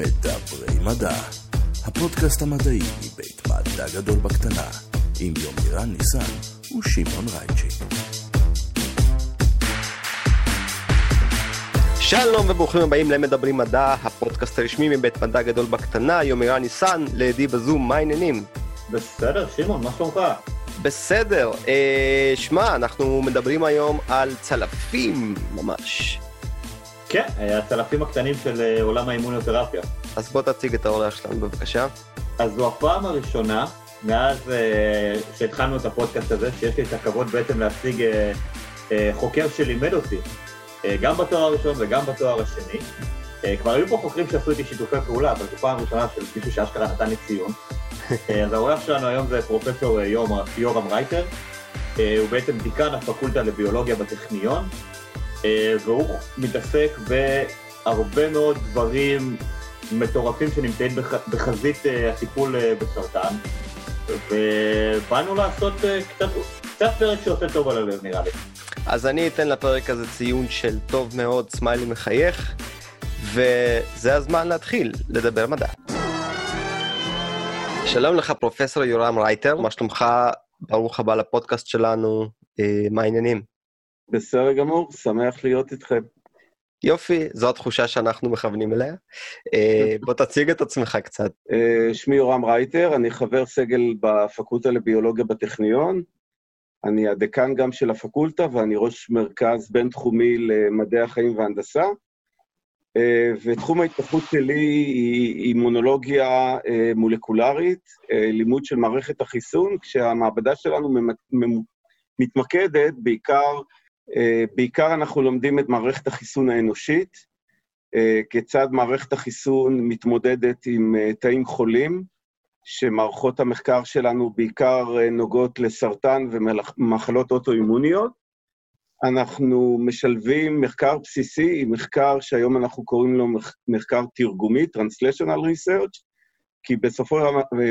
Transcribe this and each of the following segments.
מדברי מדע, הפודקאסט המדעי מבית מדע גדול בקטנה, עם יומירן ניסן ושמעון רייצ'י. שלום וברוכים הבאים למדברים מדע, הפודקאסט הרשמי מבית מדע גדול בקטנה, יומירן ניסן, לידי בזום, מה העניינים? בסדר, שמעון, מה שלומך? בסדר, אה, שמע, אנחנו מדברים היום על צלפים ממש. כן, הצלפים הקטנים של אה, עולם האימוניותרפיה. אז בוא תציג את האורח שלנו בבקשה. אז זו הפעם הראשונה מאז אה, שהתחלנו את הפודקאסט הזה, שיש לי את הכבוד בעצם להציג אה, אה, חוקר שלימד אותי, אה, גם בתואר הראשון וגם בתואר השני. אה, כבר היו פה חוקרים שעשו איתי שיתופי פעולה, אבל זו פעם ראשונה של מישהו שאשכרה נתן לי ציון. אה, אז האורח שלנו היום זה פרופסור אה, יורם, רייטר, אה, הוא בעצם דיקן הפקולטה לביולוגיה בטכניון, אה, והוא מתעסק בהרבה מאוד דברים מטורפים שנמצאים בח, בחזית אה, הטיפול אה, בסרטן, ובאנו לעשות אה, קצת, קצת פרק שעושה טוב על הלב נראה לי. אז אני אתן לפרק הזה ציון של טוב מאוד, סמיילי מחייך, וזה הזמן להתחיל לדבר מדע. שלום לך פרופסור יורם רייטר, מה שלומך? ברוך הבא לפודקאסט שלנו, אה, מה העניינים? בסדר גמור, שמח להיות איתכם. יופי, זו התחושה שאנחנו מכוונים אליה. אה, בוא תציג את עצמך קצת. אה, שמי יורם רייטר, אני חבר סגל בפקולטה לביולוגיה בטכניון. אני הדיקן גם של הפקולטה ואני ראש מרכז בינתחומי למדעי החיים והנדסה. אה, ותחום ההתפתחות שלי היא אימונולוגיה מולקולרית, לימוד של מערכת החיסון, כשהמעבדה שלנו מתמקדת בעיקר בעיקר אנחנו לומדים את מערכת החיסון האנושית, uh, כיצד מערכת החיסון מתמודדת עם uh, תאים חולים, שמערכות המחקר שלנו בעיקר נוגעות לסרטן ומחלות אוטואימוניות. אנחנו משלבים מחקר בסיסי עם מחקר שהיום אנחנו קוראים לו מחקר תרגומי, Translational Research, כי בסופו,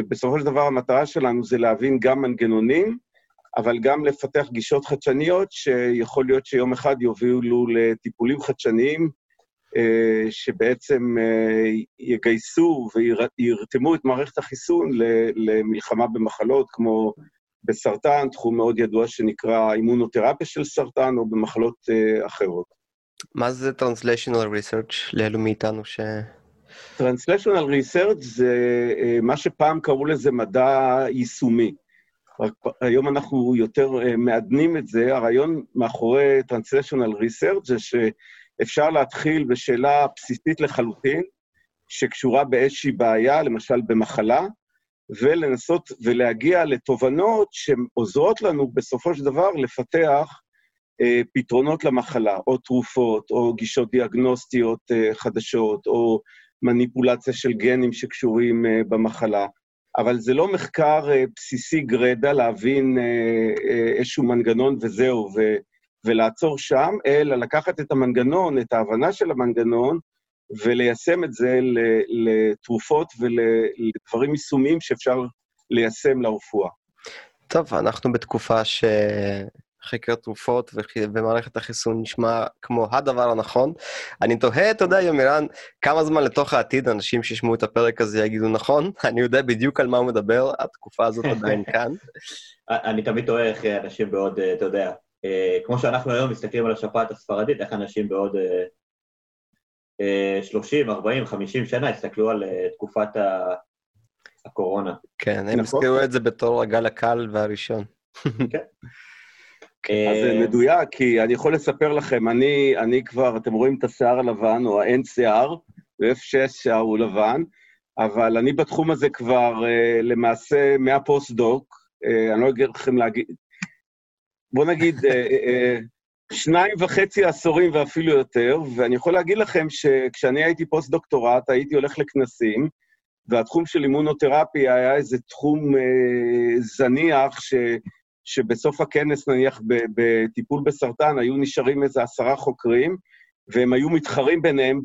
בסופו של דבר המטרה שלנו זה להבין גם מנגנונים, אבל גם לפתח גישות חדשניות שיכול להיות שיום אחד יובילו לטיפולים חדשניים שבעצם יגייסו וירתמו את מערכת החיסון למלחמה במחלות כמו בסרטן, תחום מאוד ידוע שנקרא אימונותרפיה של סרטן, או במחלות אחרות. מה זה Translational Research לאלו מאיתנו ש... Translational Research זה מה שפעם קראו לזה מדע יישומי. היום אנחנו יותר uh, מעדנים את זה. הרעיון מאחורי Translational Research זה שאפשר להתחיל בשאלה בסיסית לחלוטין, שקשורה באיזושהי בעיה, למשל במחלה, ולנסות ולהגיע לתובנות שעוזרות לנו בסופו של דבר לפתח uh, פתרונות למחלה, או תרופות, או גישות דיאגנוסטיות uh, חדשות, או מניפולציה של גנים שקשורים uh, במחלה. אבל זה לא מחקר uh, בסיסי גרדה להבין uh, uh, איזשהו מנגנון וזהו, ו, ולעצור שם, אלא לקחת את המנגנון, את ההבנה של המנגנון, וליישם את זה לתרופות ולדברים יישומיים שאפשר ליישם לרפואה. טוב, אנחנו בתקופה ש... חקר תרופות ומערכת החיסון נשמע כמו הדבר הנכון. אני תוהה, אתה יודע, יומירן, כמה זמן לתוך העתיד אנשים שישמעו את הפרק הזה יגידו נכון, אני יודע בדיוק על מה הוא מדבר, התקופה הזאת עדיין כאן. אני תמיד תוהה איך אנשים בעוד, אתה יודע, כמו שאנחנו היום מסתכלים על השפעת הספרדית, איך אנשים בעוד 30, 40, 50 שנה יסתכלו על תקופת הקורונה. כן, הם יזכרו את זה בתור הגל הקל והראשון. כן. אז זה מדויק, כי אני יכול לספר לכם, אני, אני כבר, אתם רואים את השיער הלבן, או האין שיער, ואפס שיער הוא לבן, אבל אני בתחום הזה כבר uh, למעשה מהפוסט-דוק, uh, אני לא אגיד לכם להגיד, בוא נגיד, uh, שניים וחצי עשורים ואפילו יותר, ואני יכול להגיד לכם שכשאני הייתי פוסט-דוקטורט, הייתי הולך לכנסים, והתחום של אימונותרפיה היה איזה תחום זניח, ש... שבסוף הכנס, נניח, בטיפול בסרטן, היו נשארים איזה עשרה חוקרים, והם היו מתחרים ביניהם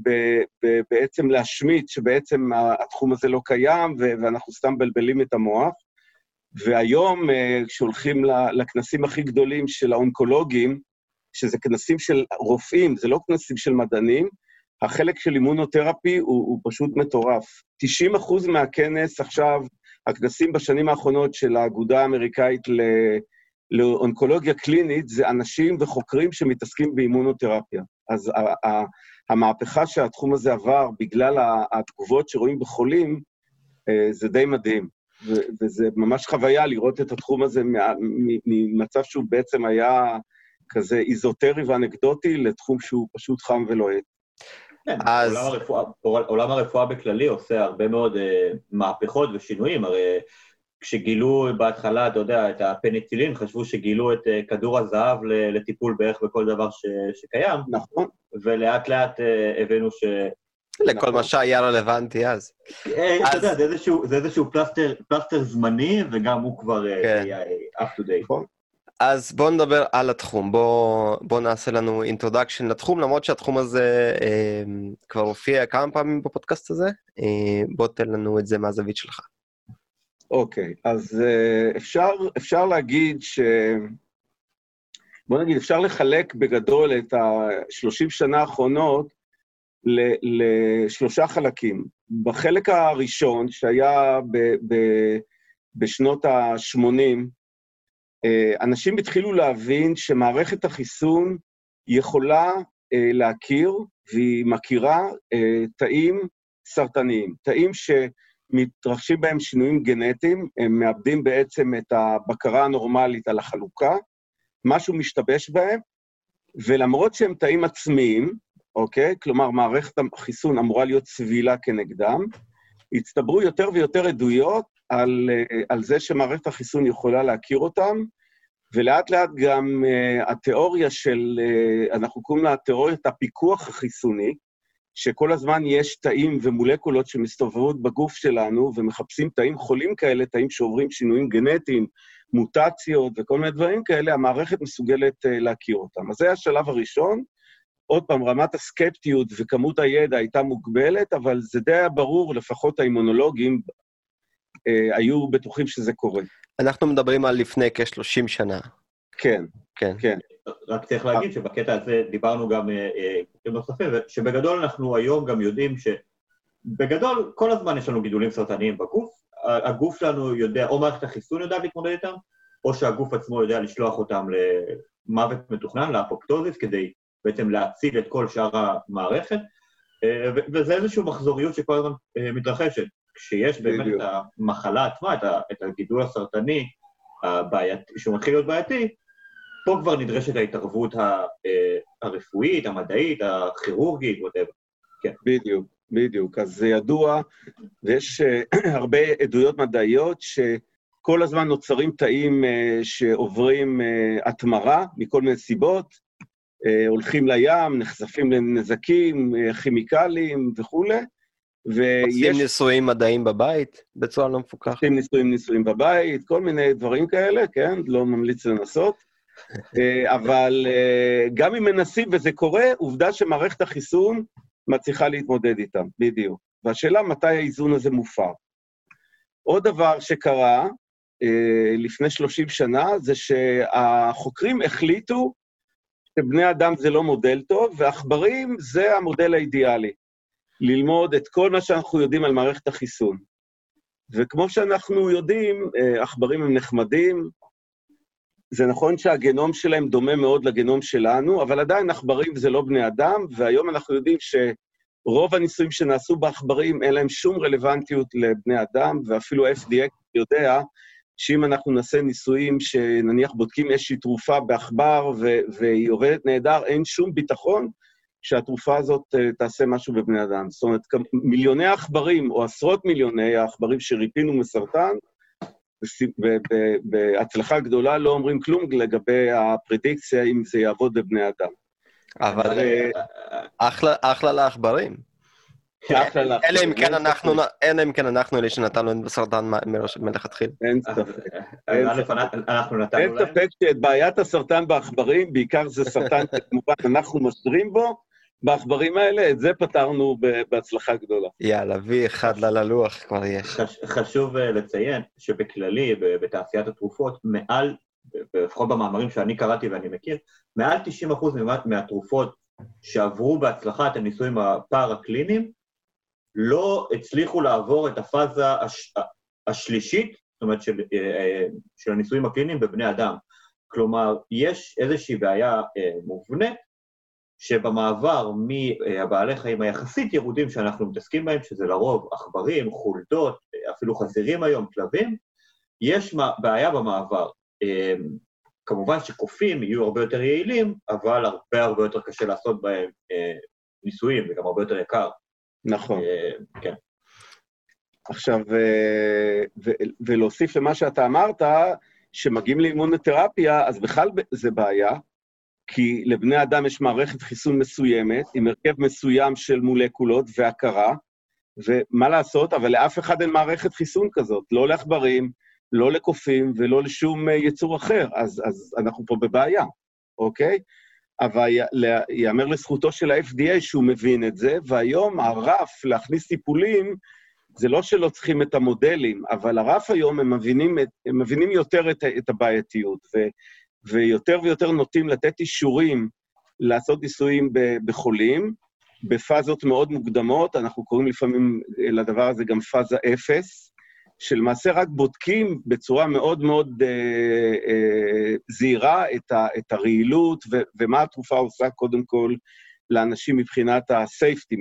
בעצם להשמיט שבעצם התחום הזה לא קיים, ואנחנו סתם מבלבלים את המוח. והיום, כשהולכים לכנסים הכי גדולים של האונקולוגים, שזה כנסים של רופאים, זה לא כנסים של מדענים, החלק של אימונותרפי הוא, הוא פשוט מטורף. 90 אחוז מהכנס עכשיו, הכנסים בשנים האחרונות של האגודה האמריקאית. לאונקולוגיה קלינית, זה אנשים וחוקרים שמתעסקים באימונותרפיה. אז המהפכה שהתחום הזה עבר בגלל התגובות שרואים בחולים, אה, זה די מדהים. וזה ממש חוויה לראות את התחום הזה ממצב שהוא בעצם היה כזה איזוטרי ואנקדוטי לתחום שהוא פשוט חם ולוהט. כן, אז... עולם הרפואה, עולם הרפואה בכללי עושה הרבה מאוד uh, מהפכות ושינויים, הרי כשגילו בהתחלה, אתה יודע, את הפניצילין, חשבו שגילו את uh, כדור הזהב לטיפול בערך בכל דבר ש, שקיים. נכון. ולאט לאט uh, הבאנו ש... לכל נכון. מה שהיה רלוונטי אז. אתה יודע, זה איזשהו פלסטר זמני, וגם הוא כבר כן. up to date. נכון. אז בואו נדבר על התחום, בואו בוא נעשה לנו introduction לתחום, למרות שהתחום הזה אה, כבר הופיע כמה פעמים בפודקאסט הזה, אה, בוא תן לנו את זה מהזווית שלך. אוקיי, אז אה, אפשר, אפשר להגיד ש... בוא נגיד, אפשר לחלק בגדול את ה-30 שנה האחרונות לשלושה חלקים. בחלק הראשון, שהיה ב, ב, בשנות ה-80, אה, אנשים התחילו להבין שמערכת החיסון יכולה אה, להכיר, והיא מכירה תאים סרטניים, תאים שמתרחשים בהם שינויים גנטיים, הם מאבדים בעצם את הבקרה הנורמלית על החלוקה, משהו משתבש בהם, ולמרות שהם תאים עצמיים, אוקיי? כלומר, מערכת החיסון אמורה להיות סבילה כנגדם, הצטברו יותר ויותר עדויות על, על זה שמערכת החיסון יכולה להכיר אותם, ולאט לאט גם uh, התיאוריה של, uh, אנחנו קוראים לה תיאוריית הפיקוח החיסוני, שכל הזמן יש תאים ומולקולות שמסתובבות בגוף שלנו ומחפשים תאים חולים כאלה, תאים שעוברים שינויים גנטיים, מוטציות וכל מיני דברים כאלה, המערכת מסוגלת uh, להכיר אותם. אז זה השלב הראשון. עוד פעם, רמת הסקפטיות וכמות הידע הייתה מוגבלת, אבל זה די היה ברור, לפחות האימונולוגים אה, היו בטוחים שזה קורה. אנחנו מדברים על לפני כ-30 שנה. כן, כן. כן. רק צריך להגיד שבקטע הזה דיברנו גם עם אה, נוספים, שבגדול אנחנו היום גם יודעים שבגדול כל הזמן יש לנו גידולים סרטניים בגוף, הגוף שלנו יודע, או מערכת החיסון יודעת להתמודד איתם, או שהגוף עצמו יודע לשלוח אותם למוות מתוכנן, לאפוקטוזיס, כדי בעצם להציל את כל שאר המערכת, אה, וזה איזושהי מחזוריות שכל הזמן מתרחשת. כשיש באמת את המחלה עצמה, את הגידול הסרטני הבעייתי, שהוא מתחיל להיות בעייתי, פה כבר נדרשת ההתערבות אה, הרפואית, המדעית, הכירורגית, וואטאבר. כן. בדיוק, בדיוק. אז זה ידוע, ויש אה, הרבה עדויות מדעיות שכל הזמן נוצרים תאים אה, שעוברים התמרה מכל מיני סיבות, הולכים לים, נחשפים לנזקים כימיקליים וכולי, ויש... עושים ניסויים מדעיים בבית בצורה לא מפוקחת. עושים ניסויים ניסויים בבית, כל מיני דברים כאלה, כן? לא ממליץ לנסות. אה, אבל אה, גם אם מנסים וזה קורה, עובדה שמערכת החיסון מצליחה להתמודד איתם, בדיוק. והשאלה מתי האיזון הזה מופר. עוד דבר שקרה אה, לפני 30 שנה, זה שהחוקרים החליטו שבני אדם זה לא מודל טוב, ועכברים זה המודל האידיאלי. ללמוד את כל מה שאנחנו יודעים על מערכת החיסון. וכמו שאנחנו יודעים, עכברים הם נחמדים, זה נכון שהגנום שלהם דומה מאוד לגנום שלנו, אבל עדיין עכברים זה לא בני אדם, והיום אנחנו יודעים שרוב הניסויים שנעשו בעכברים אין להם שום רלוונטיות לבני אדם, ואפילו ה-FDA יודע שאם אנחנו נעשה ניסויים שנניח בודקים איזושהי תרופה בעכבר והיא עובדת נהדר, אין שום ביטחון שהתרופה הזאת אה, תעשה משהו בבני אדם. זאת אומרת, מיליוני עכברים, או עשרות מיליוני העכברים שריפינו מסרטן, בהצלחה גדולה לא אומרים כלום לגבי הפרדיקציה אם זה יעבוד בבני אדם. אבל אה, אחלה לעכברים. אלא אם כן אנחנו, אלא אם כן אנחנו אלה שנתנו להם סרטן מלכתחילה. אין ספק. אין ספק שאת בעיית הסרטן בעכברים, בעיקר זה סרטן שכמובן אנחנו משרים בו, בעכברים האלה, את זה פתרנו בהצלחה גדולה. יאללה, וי אחד ללוח כבר יש. חשוב אה, לציין שבכללי, בתעשיית התרופות, מעל, לפחות במאמרים שאני קראתי ואני מכיר, מעל 90% מהתרופות שעברו בהצלחה את הניסויים הפארה-קליניים, לא הצליחו לעבור את הפאזה הש... השלישית, זאת אומרת של, אה, של הניסויים הקליניים בבני אדם. כלומר, יש איזושהי בעיה מובנית שבמעבר מהבעלי חיים היחסית ירודים שאנחנו מתעסקים בהם, שזה לרוב עכברים, חולדות, אפילו חזירים היום, כלבים, יש בעיה במעבר. אמ, כמובן שקופים יהיו הרבה יותר יעילים, אבל הרבה הרבה יותר קשה לעשות בהם אה, ניסויים, וגם הרבה יותר יקר. נכון. אה, כן. עכשיו, ולהוסיף למה שאתה אמרת, שמגיעים לאימונותרפיה, אז בכלל זה בעיה, כי לבני אדם יש מערכת חיסון מסוימת, עם הרכב מסוים של מולקולות והכרה, ומה לעשות, אבל לאף אחד אין מערכת חיסון כזאת, לא לעכברים, לא לקופים ולא לשום אה, יצור אחר, אז, אז אנחנו פה בבעיה, אוקיי? אבל ייאמר לזכותו של ה-FDA שהוא מבין את זה, והיום הרף להכניס טיפולים, זה לא שלא צריכים את המודלים, אבל הרף היום, הם מבינים, הם מבינים יותר את, את הבעייתיות, ו, ויותר ויותר נוטים לתת אישורים לעשות ניסויים בחולים, בפאזות מאוד מוקדמות, אנחנו קוראים לפעמים לדבר הזה גם פאזה אפס, שלמעשה רק בודקים בצורה מאוד מאוד אה, אה, זהירה את, ה, את הרעילות ו, ומה התרופה עושה קודם כל לאנשים מבחינת ה-safety,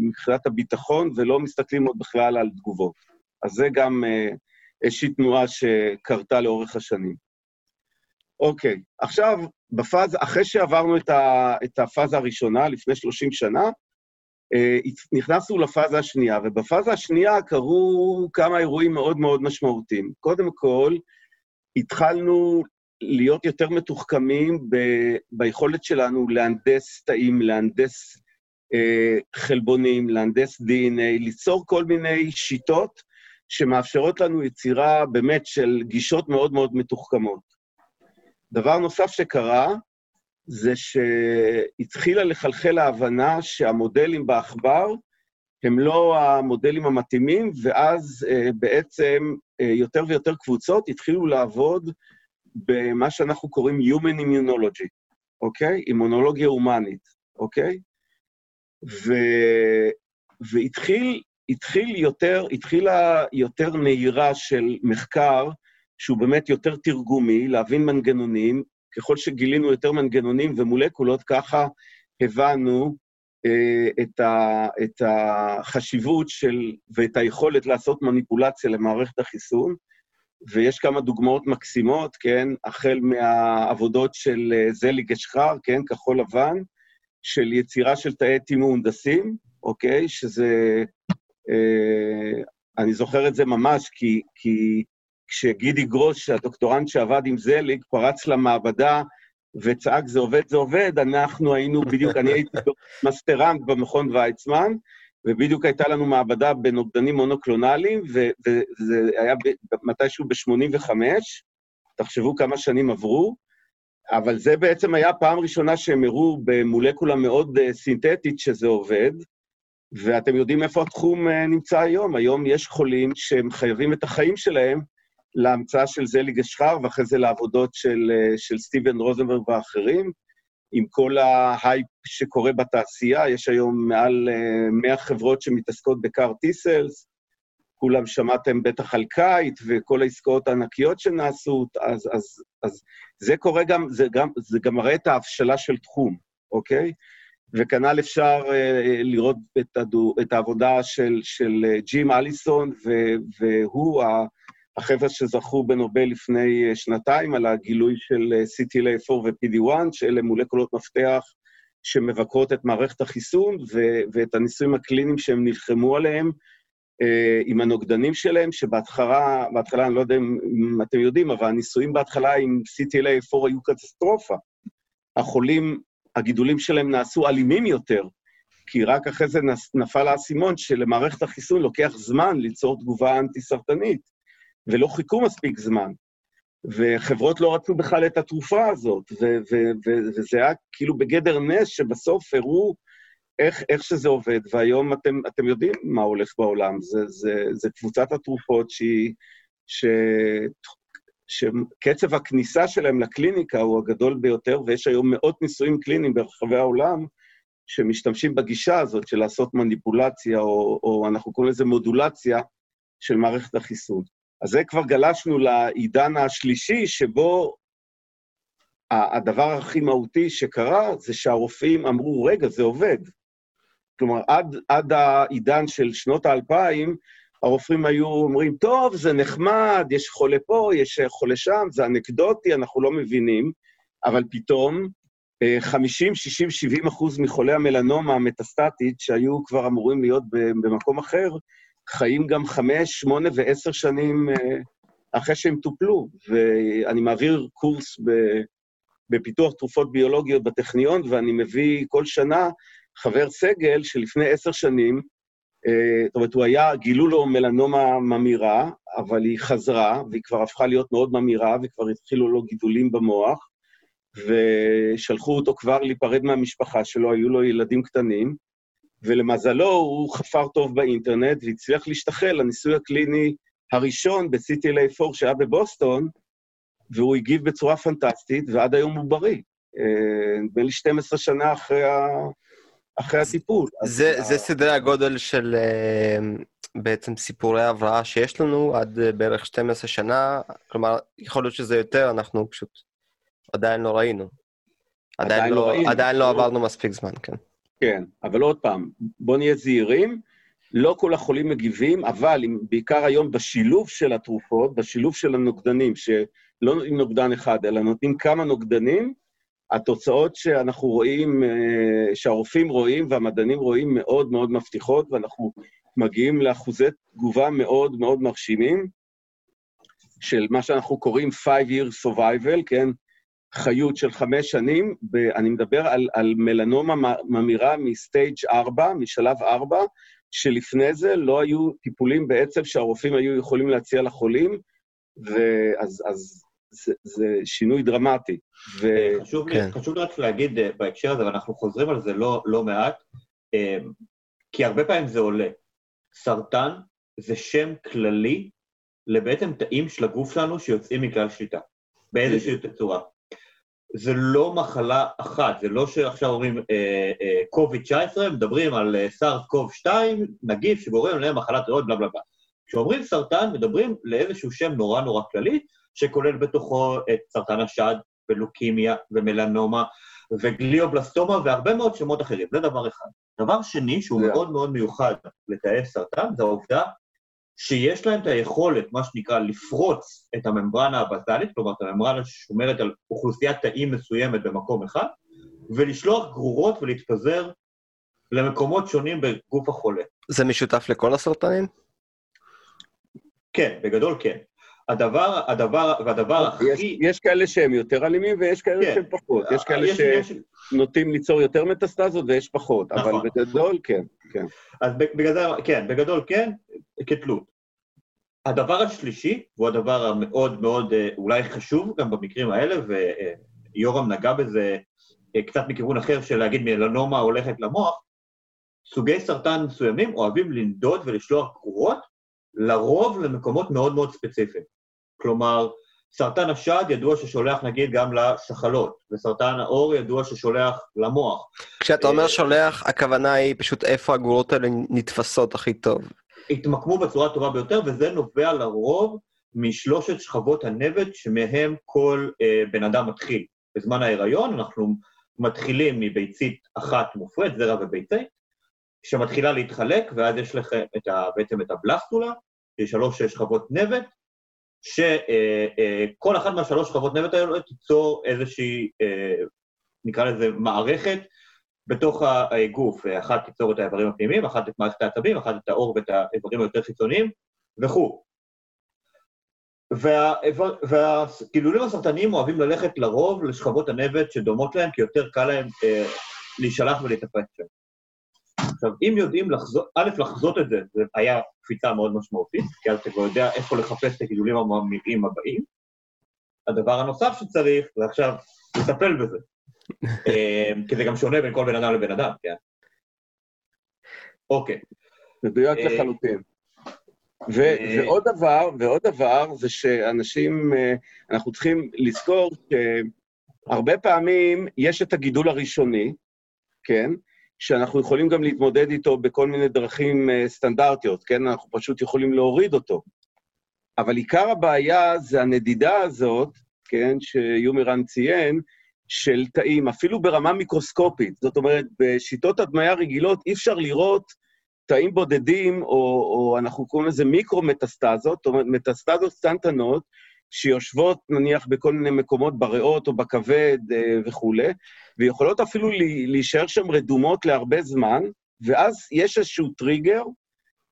מבחינת הביטחון, ולא מסתכלים עוד בכלל על תגובות. אז זה גם אה, איזושהי תנועה שקרתה לאורך השנים. אוקיי, עכשיו, בפאזה, אחרי שעברנו את, ה, את הפאזה הראשונה, לפני 30 שנה, אה, נכנסנו לפאזה השנייה, ובפאזה השנייה קרו כמה אירועים מאוד מאוד משמעותיים. קודם כל, התחלנו להיות יותר מתוחכמים ב, ביכולת שלנו להנדס תאים, להנדס אה, חלבונים, להנדס DNA, ליצור כל מיני שיטות שמאפשרות לנו יצירה באמת של גישות מאוד מאוד מתוחכמות. דבר נוסף שקרה, זה שהתחילה לחלחל ההבנה שהמודלים בעכבר הם לא המודלים המתאימים, ואז uh, בעצם uh, יותר ויותר קבוצות התחילו לעבוד במה שאנחנו קוראים Human Immunology, אוקיי? אימונולוגיה הומנית, אוקיי? ו... והתחיל התחיל יותר, התחילה יותר נהירה של מחקר שהוא באמת יותר תרגומי, להבין מנגנונים, ככל שגילינו יותר מנגנונים ומולקולות, ככה הבנו אה, את, ה, את החשיבות של, ואת היכולת לעשות מניפולציה למערכת החיסון, ויש כמה דוגמאות מקסימות, כן? החל מהעבודות של אה, זליג אשחר, כן? כחול לבן, של יצירה של תאי T מהונדסים, אוקיי? שזה... אה, אני זוכר את זה ממש, כי, כי כשגידי גרוס, הדוקטורנט שעבד עם זליג, פרץ למעבדה וצעק, זה עובד, זה עובד, אנחנו היינו בדיוק, אני הייתי מסטרנט במכון ויצמן, ובדיוק הייתה לנו מעבדה בנוגדנים מונוקלונליים, וזה היה מתישהו ב-85, תחשבו כמה שנים עברו, אבל זה בעצם היה פעם ראשונה שהם הראו במולקולה מאוד uh, סינתטית שזה עובד, ואתם יודעים איפה התחום uh, נמצא היום. היום יש חולים שהם חייבים את החיים שלהם להמצאה של זליג אשחר, ואחרי זה לעבודות של, אה, של סטיבן רוזנברג ואחרים. עם כל ההייפ שקורה בתעשייה, יש היום מעל 100 אה, חברות שמתעסקות ב-CAR T cells, כולם שמעתם בטח על קייט וכל העסקאות הענקיות שנעשו, אז, אז, אז זה קורה גם, זה גם, זה גם מראה את ההבשלה של תחום, אוקיי? וכנ"ל אפשר uh, לראות את, הדו, את העבודה של, של ג'ים אליסון, והוא, החבר'ה שזכו בנובל לפני אה, שנתיים על הגילוי של אה, CTLA4 ו-PD1, שאלה מולקולות מפתח שמבקרות את מערכת החיסון ו- ואת הניסויים הקליניים שהם נלחמו עליהם אה, עם הנוגדנים שלהם, שבהתחלה, בהתחלה, אני לא יודע אם, אם אתם יודעים, אבל הניסויים בהתחלה עם CTLA4 היו קטסטרופה. החולים, הגידולים שלהם נעשו אלימים יותר, כי רק אחרי זה נפל האסימון שלמערכת החיסון לוקח זמן ליצור תגובה אנטי-סרטנית. ולא חיכו מספיק זמן. וחברות לא רצו בכלל את התרופה הזאת, וזה היה כאילו בגדר נס שבסוף הראו איך, איך שזה עובד, והיום אתם, אתם יודעים מה הולך בעולם. זה, זה, זה קבוצת התרופות שהיא, ש, שקצב הכניסה שלהם לקליניקה הוא הגדול ביותר, ויש היום מאות ניסויים קליניים ברחבי העולם, שמשתמשים בגישה הזאת של לעשות מניפולציה, או, או אנחנו קוראים לזה מודולציה של מערכת החיסון. אז זה כבר גלשנו לעידן השלישי, שבו הדבר הכי מהותי שקרה זה שהרופאים אמרו, רגע, זה עובד. כלומר, עד, עד העידן של שנות האלפיים, הרופאים היו אומרים, טוב, זה נחמד, יש חולה פה, יש חולה שם, זה אנקדוטי, אנחנו לא מבינים, אבל פתאום 50, 60, 70 אחוז מחולי המלנומה המטסטטית, שהיו כבר אמורים להיות במקום אחר, חיים גם חמש, שמונה ועשר שנים אה, אחרי שהם טופלו. ואני מעביר קורס בפיתוח תרופות ביולוגיות בטכניון, ואני מביא כל שנה חבר סגל שלפני עשר שנים, אה, זאת אומרת, הוא היה, גילו לו מלנומה ממירה, אבל היא חזרה, והיא כבר הפכה להיות מאוד ממירה, וכבר התחילו לו גידולים במוח, ושלחו אותו כבר להיפרד מהמשפחה שלו, היו לו ילדים קטנים, ולמזלו הוא חפר טוב באינטרנט והצליח להשתחל לניסוי הקליני הראשון ב-CTLA4 שהיה בבוסטון, והוא הגיב בצורה פנטסטית, ועד היום הוא בריא. אה, נדמה לי 12 שנה אחרי, ה... אחרי הטיפול. זה, ה... זה סדרי הגודל של אה, בעצם סיפורי הבראה שיש לנו עד אה, בערך 12 שנה, כלומר, יכול להיות שזה יותר, אנחנו פשוט עדיין לא ראינו. עדיין, עדיין לא, לא ראינו. עדיין לא עברנו מספיק זמן, כן. כן, אבל עוד פעם, בואו נהיה זהירים, לא כל החולים מגיבים, אבל בעיקר היום בשילוב של התרופות, בשילוב של הנוגדנים, שלא נותנים נוגדן אחד, אלא נותנים כמה נוגדנים, התוצאות שאנחנו רואים, אה, שהרופאים רואים והמדענים רואים מאוד מאוד מבטיחות, ואנחנו מגיעים לאחוזי תגובה מאוד מאוד מרשימים, של מה שאנחנו קוראים 5-year survival, כן? חיות של חמש שנים, אני מדבר על, על מלנומה ממירה מסטייג' 4, משלב 4, שלפני זה לא היו טיפולים בעצם שהרופאים היו יכולים להציע לחולים, ואז אז זה, זה שינוי דרמטי. ו... חשוב, כן. לי, חשוב לי רק להגיד אה, בהקשר הזה, ואנחנו חוזרים על זה לא, לא מעט, אה, כי הרבה פעמים זה עולה. סרטן זה שם כללי לבעצם תאים של הגוף שלנו שיוצאים מכלל שליטה, באיזושהי צורה. זה לא מחלה אחת, זה לא שעכשיו אומרים קוביד-19, אה, מדברים על סארס קוב 2, נגיף שגורם למחלת ריאות, בלה בלה בלה. כשאומרים סרטן, מדברים לאיזשהו שם נורא נורא כללי, שכולל בתוכו את סרטן השד, ולוקימיה, ומלנומה, וגליובלסטומה, והרבה מאוד שמות אחרים. זה דבר אחד. דבר שני, שהוא yeah. מאוד מאוד מיוחד לתאי סרטן, זה העובדה שיש להם את היכולת, מה שנקרא, לפרוץ את הממברנה הבזלית, כלומר, את הממברנה ששומרת על אוכלוסיית תאים מסוימת במקום אחד, ולשלוח גרורות ולהתפזר למקומות שונים בגוף החולה. זה משותף לכל הסרטנים? כן, בגדול כן. הדבר, הדבר, והדבר הכי... יש, יש כאלה שהם יותר אלימים ויש כאלה כן. שהם פחות. יש כאלה שנוטים ליצור יותר מטסטזות ויש פחות, נכון. אבל בגדול כן, כן. אז בגדול, כן, בגדול כן, כתלות. הדבר השלישי, והוא הדבר המאוד מאוד אה, אולי חשוב גם במקרים האלה, ויורם נגע בזה אה, קצת מכיוון אחר של להגיד מלנומה הולכת למוח, סוגי סרטן מסוימים אוהבים לנדוד ולשלוח גרורות, לרוב למקומות מאוד מאוד ספציפיים. כלומר, סרטן השד ידוע ששולח נגיד גם לשחלות, וסרטן העור ידוע ששולח למוח. כשאתה אומר אה, שולח, הכוונה היא פשוט איפה הגרורות האלה נתפסות הכי טוב. התמקמו בצורה הטובה ביותר, וזה נובע לרוב משלושת שכבות הנבט שמהם כל אה, בן אדם מתחיל. בזמן ההיריון אנחנו מתחילים מביצית אחת מופרית, זרע וביצית, שמתחילה להתחלק, ואז יש לך את ה, בעצם את הבלסטולה, שהיא שלוש שכבות נבט, שכל אחת מהשלוש שכבות נבט האלה תיצור איזושהי, נקרא לזה מערכת, בתוך הגוף. אחת תיצור את האיברים הפנימיים, אחת את מערכת העצבים, אחת את העור ואת האיברים היותר חיצוניים, וכו'. והגידולים הסרטניים אוהבים ללכת לרוב לשכבות הנבט שדומות להם, כי יותר קל להם אה, להישלח ולהתאפק שם. עכשיו, אם יודעים לחזות, א', לחזות את זה, זה היה קפיצה מאוד משמעותית, כי אז אתה כבר יודע איפה לחפש את הגידולים הממירים הבאים. הדבר הנוסף שצריך, זה עכשיו לטפל בזה. אמ, כי זה גם שונה בין כל בן אדם לבן אדם, כן? אוקיי. מדויק אה, לחלוטין. ו- אה, ועוד דבר, ועוד דבר, זה שאנשים, אה, אנחנו צריכים לזכור שהרבה פעמים יש את הגידול הראשוני, כן? שאנחנו יכולים גם להתמודד איתו בכל מיני דרכים אה, סטנדרטיות, כן? אנחנו פשוט יכולים להוריד אותו. אבל עיקר הבעיה זה הנדידה הזאת, כן, שיומירן ציין, של תאים, אפילו ברמה מיקרוסקופית. זאת אומרת, בשיטות הדמיה רגילות אי אפשר לראות תאים בודדים, או, או אנחנו קוראים לזה מיקרו-מטסטזות, זאת אומרת, מטסטזות קטנטנות, שיושבות נניח בכל מיני מקומות בריאות או בכבד אה, וכולי, ויכולות אפילו להישאר שם רדומות להרבה זמן, ואז יש איזשהו טריגר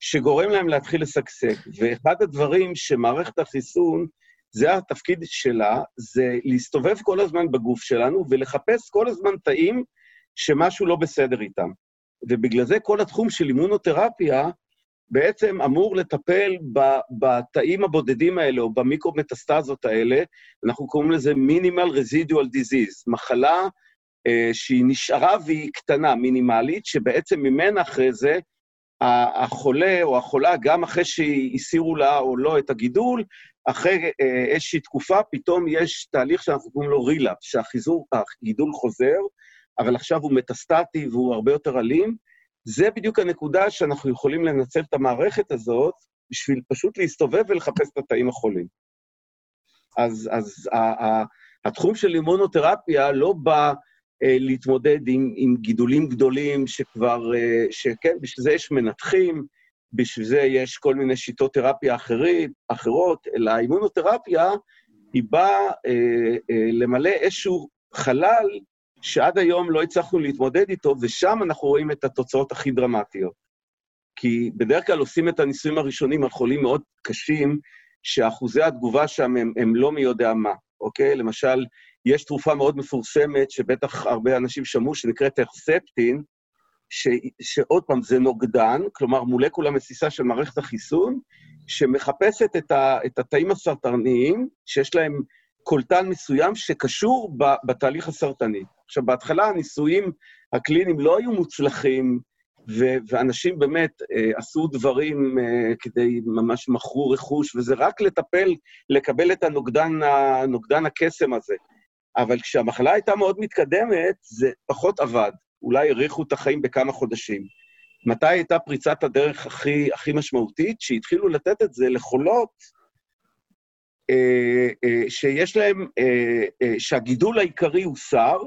שגורם להם להתחיל לשגשג. ואחד הדברים שמערכת החיסון, זה התפקיד שלה, זה להסתובב כל הזמן בגוף שלנו ולחפש כל הזמן תאים שמשהו לא בסדר איתם. ובגלל זה כל התחום של אימונותרפיה בעצם אמור לטפל בתאים הבודדים האלה, או במיקרו-מטסטזות האלה, אנחנו קוראים לזה מינימל רזידואל דיזיז, מחלה אה, שהיא נשארה והיא קטנה, מינימלית, שבעצם ממנה אחרי זה החולה או החולה, גם אחרי שהסירו לה או לא את הגידול, אחרי אה, איזושהי תקופה, פתאום יש תהליך שאנחנו קוראים לו רילאפ, שהגידול חוזר, אבל עכשיו הוא מטסטטי והוא הרבה יותר אלים. זה בדיוק הנקודה שאנחנו יכולים לנצל את המערכת הזאת בשביל פשוט להסתובב ולחפש את התאים החולים. אז, אז ה, ה, התחום של אימונותרפיה לא בא אה, להתמודד עם, עם גידולים גדולים שכבר, אה, שכן, בשביל זה יש מנתחים, בשביל זה יש כל מיני שיטות תרפיה אחרי, אחרות, אלא האימונותרפיה היא באה אה, אה, למלא איזשהו חלל שעד היום לא הצלחנו להתמודד איתו, ושם אנחנו רואים את התוצאות הכי דרמטיות. כי בדרך כלל עושים את הניסויים הראשונים על חולים מאוד קשים, שאחוזי התגובה שם הם, הם לא מי יודע מה, אוקיי? למשל, יש תרופה מאוד מפורסמת, שבטח הרבה אנשים שמעו, שנקראת הרספטין, ש, שעוד פעם, זה נוגדן, כלומר מולקולה מסיסה של מערכת החיסון, שמחפשת את, ה, את התאים הסרטניים, שיש להם קולטן מסוים שקשור בתהליך הסרטני. עכשיו, בהתחלה הניסויים הקליניים לא היו מוצלחים, ו- ואנשים באמת אה, עשו דברים אה, כדי, ממש מכרו רכוש, וזה רק לטפל, לקבל את הנוגדן, הנוגדן הקסם הזה. אבל כשהמחלה הייתה מאוד מתקדמת, זה פחות עבד. אולי האריכו את החיים בכמה חודשים. מתי הייתה פריצת הדרך הכי, הכי משמעותית? שהתחילו לתת את זה לחולות שיש להם, אה, שהגידול העיקרי הוא שר,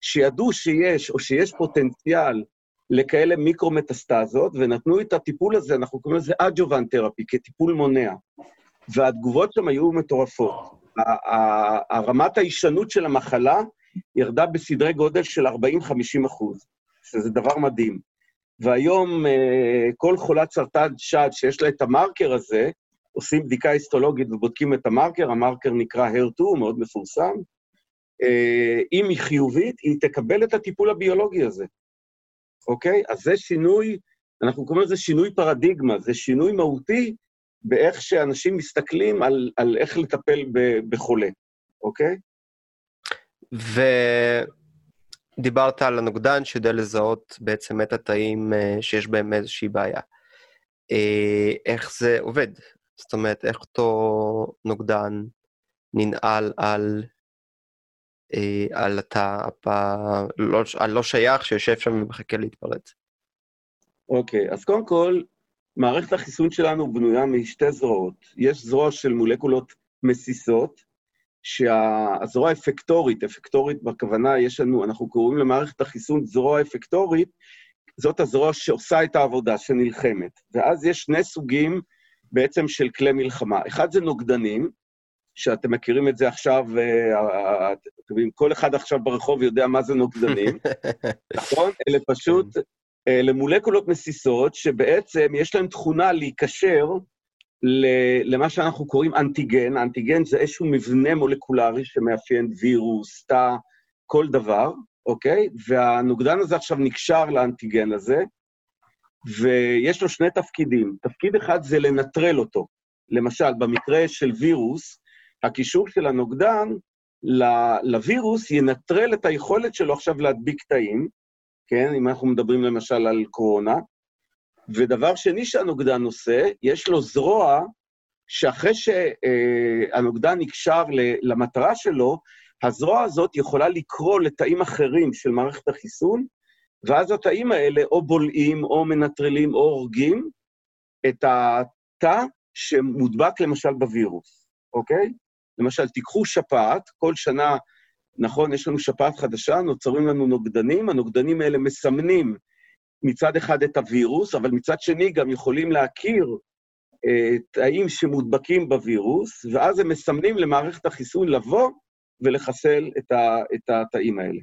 שידעו שיש, או שיש פוטנציאל לכאלה מיקרו-מטסטזות, ונתנו את הטיפול הזה, אנחנו קוראים לזה אג'ובן תרפי, כטיפול מונע. והתגובות שם היו מטורפות. הרמת ההישנות של המחלה ירדה בסדרי גודל של 40-50 אחוז, שזה דבר מדהים. והיום כל חולת סרטן שד שיש לה את המרקר הזה, עושים בדיקה היסטולוגית ובודקים את המרקר, המרקר נקרא HER2, הוא מאוד מפורסם. אה, אם היא חיובית, היא תקבל את הטיפול הביולוגי הזה, אוקיי? אז זה שינוי, אנחנו קוראים לזה שינוי פרדיגמה, זה שינוי מהותי באיך שאנשים מסתכלים על, על איך לטפל ב, בחולה, אוקיי? ודיברת על הנוגדן שיודע לזהות בעצם את התאים אה, שיש בהם איזושהי בעיה. אה, איך זה עובד? זאת אומרת, איך אותו נוגדן ננעל על, אה, על התא הלא, הלא שייך שיושב שם ומחכה להתפרץ. אוקיי, okay, אז קודם כל, מערכת החיסון שלנו בנויה משתי זרועות. יש זרוע של מולקולות מסיסות, שהזרוע אפקטורית, אפקטורית בכוונה, יש לנו, אנחנו קוראים למערכת החיסון זרוע אפקטורית, זאת הזרוע שעושה את העבודה, שנלחמת. ואז יש שני סוגים בעצם של כלי מלחמה. אחד זה נוגדנים, שאתם מכירים את זה עכשיו, אה, אתם יודעים, כל אחד עכשיו ברחוב יודע מה זה נוגדנים, נכון? אלה פשוט, אלה מולקולות מסיסות, שבעצם יש להן תכונה להיקשר למה שאנחנו קוראים אנטיגן. אנטיגן זה איזשהו מבנה מולקולרי שמאפיין וירוס, תא, כל דבר, אוקיי? והנוגדן הזה עכשיו נקשר לאנטיגן הזה, ויש לו שני תפקידים. תפקיד אחד זה לנטרל אותו. למשל, במקרה של וירוס, הקישור של הנוגדן לווירוס ינטרל את היכולת שלו עכשיו להדביק תאים, כן? אם אנחנו מדברים למשל על קורונה. ודבר שני שהנוגדן עושה, יש לו זרוע שאחרי שהנוגדן נקשר למטרה שלו, הזרוע הזאת יכולה לקרוא לתאים אחרים של מערכת החיסון ואז התאים האלה או בולעים, או מנטרלים, או הורגים את התא שמודבק למשל בווירוס, אוקיי? למשל, תיקחו שפעת, כל שנה, נכון, יש לנו שפעת חדשה, נוצרים לנו נוגדנים, הנוגדנים האלה מסמנים מצד אחד את הווירוס, אבל מצד שני גם יכולים להכיר אה, תאים שמודבקים בווירוס, ואז הם מסמנים למערכת החיסון לבוא ולחסל את, ה, את התאים האלה.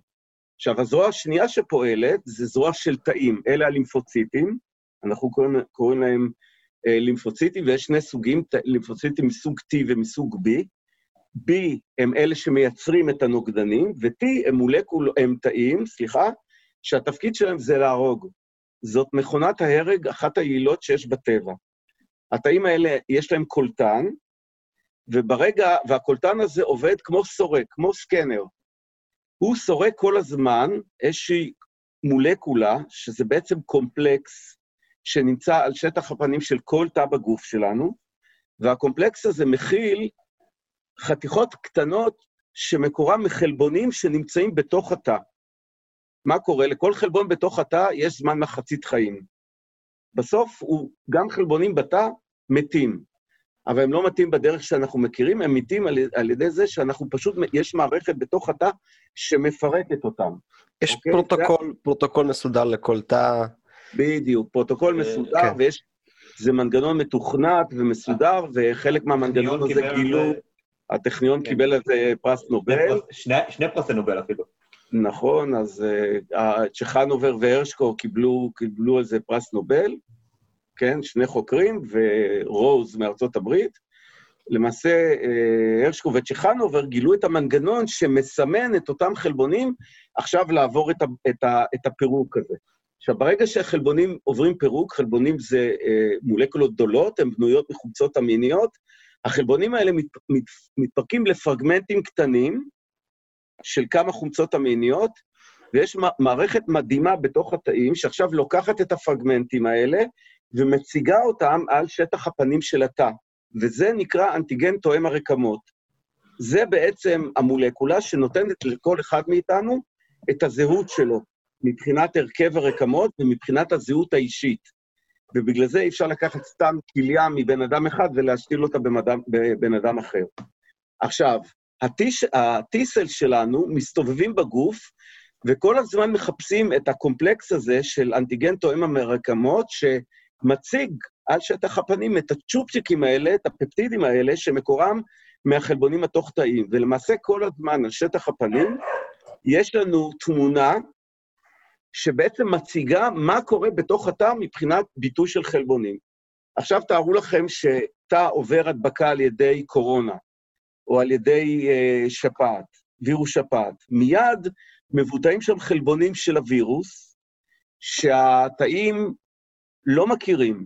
עכשיו, הזרוע השנייה שפועלת זה זרוע של תאים, אלה הלימפוציטים, אנחנו קוראים, קוראים להם אה, לימפוציטים, ויש שני סוגים, לימפוציטים מסוג T ומסוג B. B הם אלה שמייצרים את הנוגדנים, ו-T הם מולקול, הם תאים, סליחה, שהתפקיד שלהם זה להרוג. זאת מכונת ההרג, אחת היעילות שיש בטבע. התאים האלה, יש להם קולטן, וברגע, והקולטן הזה עובד כמו סורק, כמו סקנר. הוא סורק כל הזמן איזושהי מולקולה, שזה בעצם קומפלקס שנמצא על שטח הפנים של כל תא בגוף שלנו, והקומפלקס הזה מכיל חתיכות קטנות שמקורם מחלבונים שנמצאים בתוך התא. מה קורה? לכל חלבון בתוך התא יש זמן מחצית חיים. בסוף הוא, גם חלבונים בתא מתים, אבל הם לא מתים בדרך שאנחנו מכירים, הם מתים על, על ידי זה שאנחנו פשוט, יש מערכת בתוך התא שמפרקת אותם. יש אוקיי? פרוטוקול, זה... פרוטוקול מסודר לכל תא. בדיוק, פרוטוקול אה, מסודר, כן. ויש... זה מנגנון מתוכנת ומסודר, וחלק מהמנגנון הזה גילו, הטכניון כן. קיבל על זה פרס נובל. שני, שני פרסי נובל אפילו. נכון, אז uh, צ'חנובר והרשקו קיבלו, קיבלו על זה פרס נובל, כן, שני חוקרים, ורוז מארצות הברית. למעשה, uh, הרשקו וצ'חנובר גילו את המנגנון שמסמן את אותם חלבונים עכשיו לעבור את, ה, את, ה, את הפירוק הזה. עכשיו, ברגע שהחלבונים עוברים פירוק, חלבונים זה uh, מולקולות גדולות, הן בנויות מחומצות אמיניות, החלבונים האלה מת, מת, מתפרקים לפרגמנטים קטנים, של כמה חומצות אמיניות, ויש מערכת מדהימה בתוך התאים, שעכשיו לוקחת את הפרגמנטים האלה ומציגה אותם על שטח הפנים של התא, וזה נקרא אנטיגן תואם הרקמות. זה בעצם המולקולה שנותנת לכל אחד מאיתנו את הזהות שלו, מבחינת הרכב הרקמות ומבחינת הזהות האישית. ובגלל זה אי אפשר לקחת סתם כליה מבן אדם אחד ולהשתיל אותה בבן אדם אחר. עכשיו, הטיסל שלנו מסתובבים בגוף, וכל הזמן מחפשים את הקומפלקס הזה של אנטיגן תואם המרקמות, שמציג על שטח הפנים את הצ'ופצ'יקים האלה, את הפפטידים האלה, שמקורם מהחלבונים התוך-תאיים. ולמעשה כל הזמן על שטח הפנים יש לנו תמונה שבעצם מציגה מה קורה בתוך התא מבחינת ביטוי של חלבונים. עכשיו תארו לכם שתא עובר הדבקה על ידי קורונה. או על ידי uh, שפעת, וירוס שפעת. מיד מבוטאים שם חלבונים של הווירוס, שהתאים לא מכירים.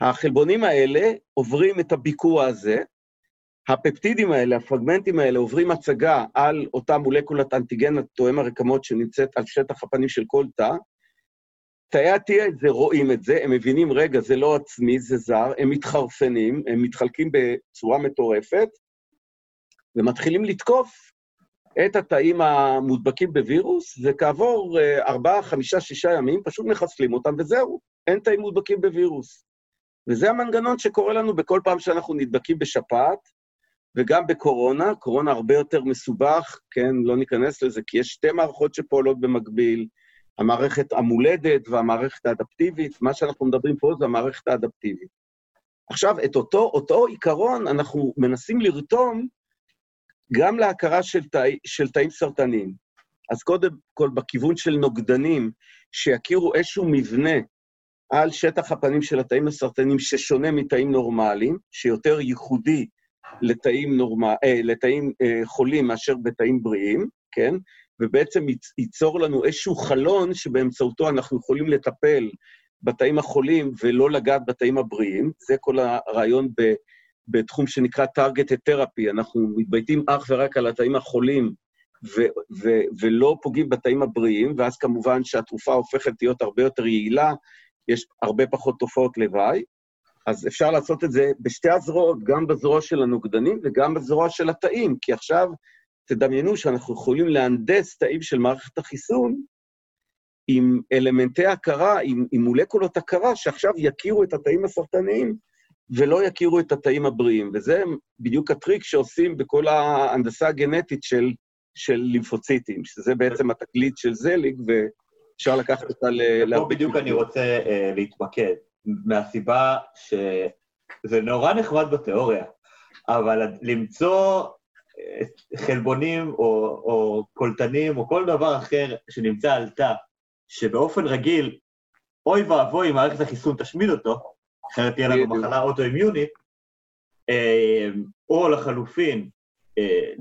החלבונים האלה עוברים את הביקוע הזה, הפפטידים האלה, הפרגמנטים האלה, עוברים הצגה על אותה מולקולת אנטיגן התואם הרקמות שנמצאת על שטח הפנים של כל תא. תאי ה-T רואים את זה, הם מבינים, רגע, זה לא עצמי, זה זר, הם מתחרפנים, הם מתחלקים בצורה מטורפת, ומתחילים לתקוף את התאים המודבקים בווירוס, וכעבור אה, ארבעה, חמישה, שישה ימים פשוט מחסלים אותם, וזהו, אין תאים מודבקים בווירוס. וזה המנגנון שקורה לנו בכל פעם שאנחנו נדבקים בשפעת, וגם בקורונה, קורונה הרבה יותר מסובך, כן, לא ניכנס לזה, כי יש שתי מערכות שפועלות במקביל, המערכת המולדת והמערכת האדפטיבית, מה שאנחנו מדברים פה זה המערכת האדפטיבית. עכשיו, את אותו, אותו עיקרון אנחנו מנסים לרתום גם להכרה של, תא, של תאים סרטניים. אז קודם כל, בכיוון של נוגדנים, שיכירו איזשהו מבנה על שטח הפנים של התאים הסרטניים ששונה מתאים נורמליים, שיותר ייחודי לתאים, נורמ... אה, לתאים אה, חולים מאשר בתאים בריאים, כן? ובעצם ייצור לנו איזשהו חלון שבאמצעותו אנחנו יכולים לטפל בתאים החולים ולא לגעת בתאים הבריאים. זה כל הרעיון ב... בתחום שנקרא targeted therapy, אנחנו מתבייתים אך ורק על התאים החולים ו- ו- ולא פוגעים בתאים הבריאים, ואז כמובן שהתרופה הופכת להיות הרבה יותר יעילה, יש הרבה פחות תופעות לוואי. אז אפשר לעשות את זה בשתי הזרועות, גם בזרוע של הנוגדנים וגם בזרוע של התאים, כי עכשיו תדמיינו שאנחנו יכולים להנדס תאים של מערכת החיסון עם אלמנטי הכרה, עם, עם מולקולות הכרה, שעכשיו יכירו את התאים הסרטניים ולא יכירו את התאים הבריאים. וזה בדיוק הטריק שעושים בכל ההנדסה הגנטית של, של לימפוציטים, שזה בעצם התקליט של זליג, ואפשר לקחת אותה ל... פה בדיוק אני רוצה uh, להתמקד, מהסיבה שזה נורא נחמד בתיאוריה, אבל למצוא חלבונים או, או קולטנים או כל דבר אחר שנמצא על תא, שבאופן רגיל, אוי ואבוי אם מערכת החיסון תשמיד אותו, אחרת תהיה לנו מחלה אוטואימיונית, אה, או לחלופין, אה,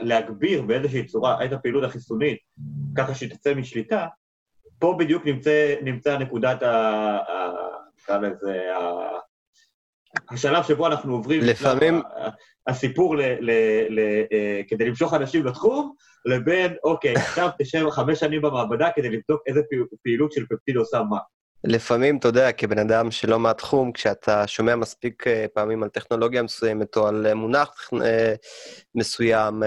להגביר באיזושהי צורה את הפעילות החיסונית, ככה שהיא תצא משליטה, פה בדיוק נמצא, נמצא נקודת ה... נקרא לזה, השלב שבו אנחנו עוברים... לפעמים... הסיפור ל, ל, ל, אה, כדי למשוך אנשים לתחום, לבין, אוקיי, עכשיו תשב חמש שנים במעבדה כדי לבדוק איזה פעילות של פפטיד עושה מה. לפעמים, אתה יודע, כבן אדם שלא מהתחום, כשאתה שומע מספיק אה, פעמים על טכנולוגיה מסוימת או על מונח אה, מסוים,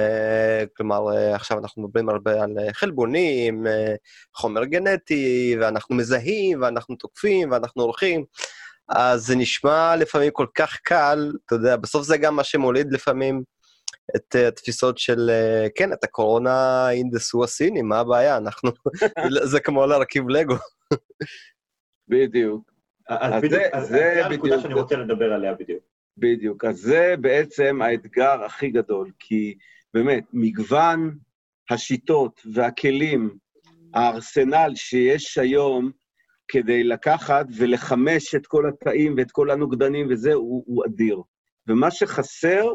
כלומר, עכשיו אנחנו מדברים הרבה על חלבונים, חומר גנטי, ואנחנו מזהים, ואנחנו תוקפים, ואנחנו הולכים, אז זה נשמע לפעמים כל כך קל, אתה יודע, בסוף זה גם מה שמוליד לפעמים את התפיסות של, כן, את הקורונה אינדסו הסינים, מה הבעיה? אנחנו, זה כמו להרכיב לגו. בדיוק. אז, אז בדיוק, זה, זה, זה הנקודה שאני רוצה לדבר עליה בדיוק. בדיוק, אז זה בעצם האתגר הכי גדול, כי באמת, מגוון השיטות והכלים, הארסנל שיש היום, כדי לקחת ולחמש את כל התאים ואת כל הנוגדנים וזה, הוא, הוא אדיר. ומה שחסר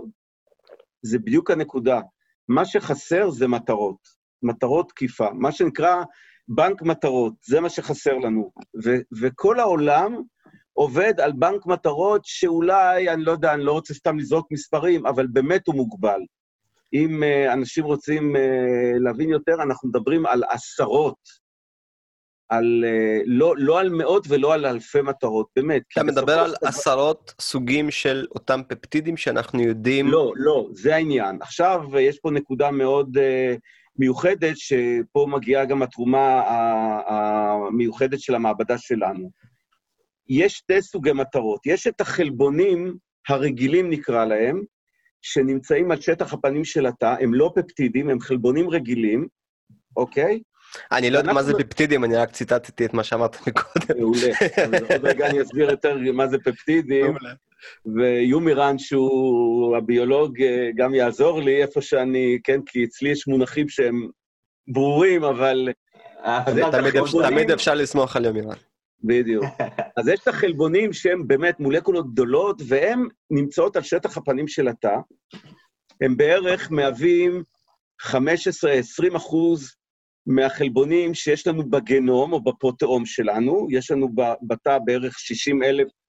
זה בדיוק הנקודה. מה שחסר זה מטרות, מטרות תקיפה. מה שנקרא בנק מטרות, זה מה שחסר לנו. ו- וכל העולם עובד על בנק מטרות שאולי, אני לא יודע, אני לא רוצה סתם לזרוק מספרים, אבל באמת הוא מוגבל. אם uh, אנשים רוצים uh, להבין יותר, אנחנו מדברים על עשרות על, אה, לא, לא על מאות ולא על אלפי מטרות, באמת. אתה מדבר על דבר... עשרות סוגים של אותם פפטידים שאנחנו יודעים... לא, לא, זה העניין. עכשיו יש פה נקודה מאוד uh, מיוחדת, שפה מגיעה גם התרומה המיוחדת של המעבדה שלנו. יש שתי סוגי מטרות. יש את החלבונים הרגילים, נקרא להם, שנמצאים על שטח הפנים של התא, הם לא פפטידים, הם חלבונים רגילים, אוקיי? אני לא יודע מה זה פפטידים, אני רק ציטטתי את מה שאמרת מקודם. מעולה. עוד רגע אני אסביר יותר מה זה פפטידים. ויומירן, שהוא הביולוג, גם יעזור לי איפה שאני, כן, כי אצלי יש מונחים שהם ברורים, אבל... תמיד אפשר לסמוך על יומירן. בדיוק. אז יש את החלבונים שהם באמת מולקולות גדולות, והן נמצאות על שטח הפנים של התא. הם בערך מהווים 15-20 אחוז מהחלבונים שיש לנו בגנום או בפרוטאום שלנו, יש לנו בתא בערך 60 אלף אה, אה,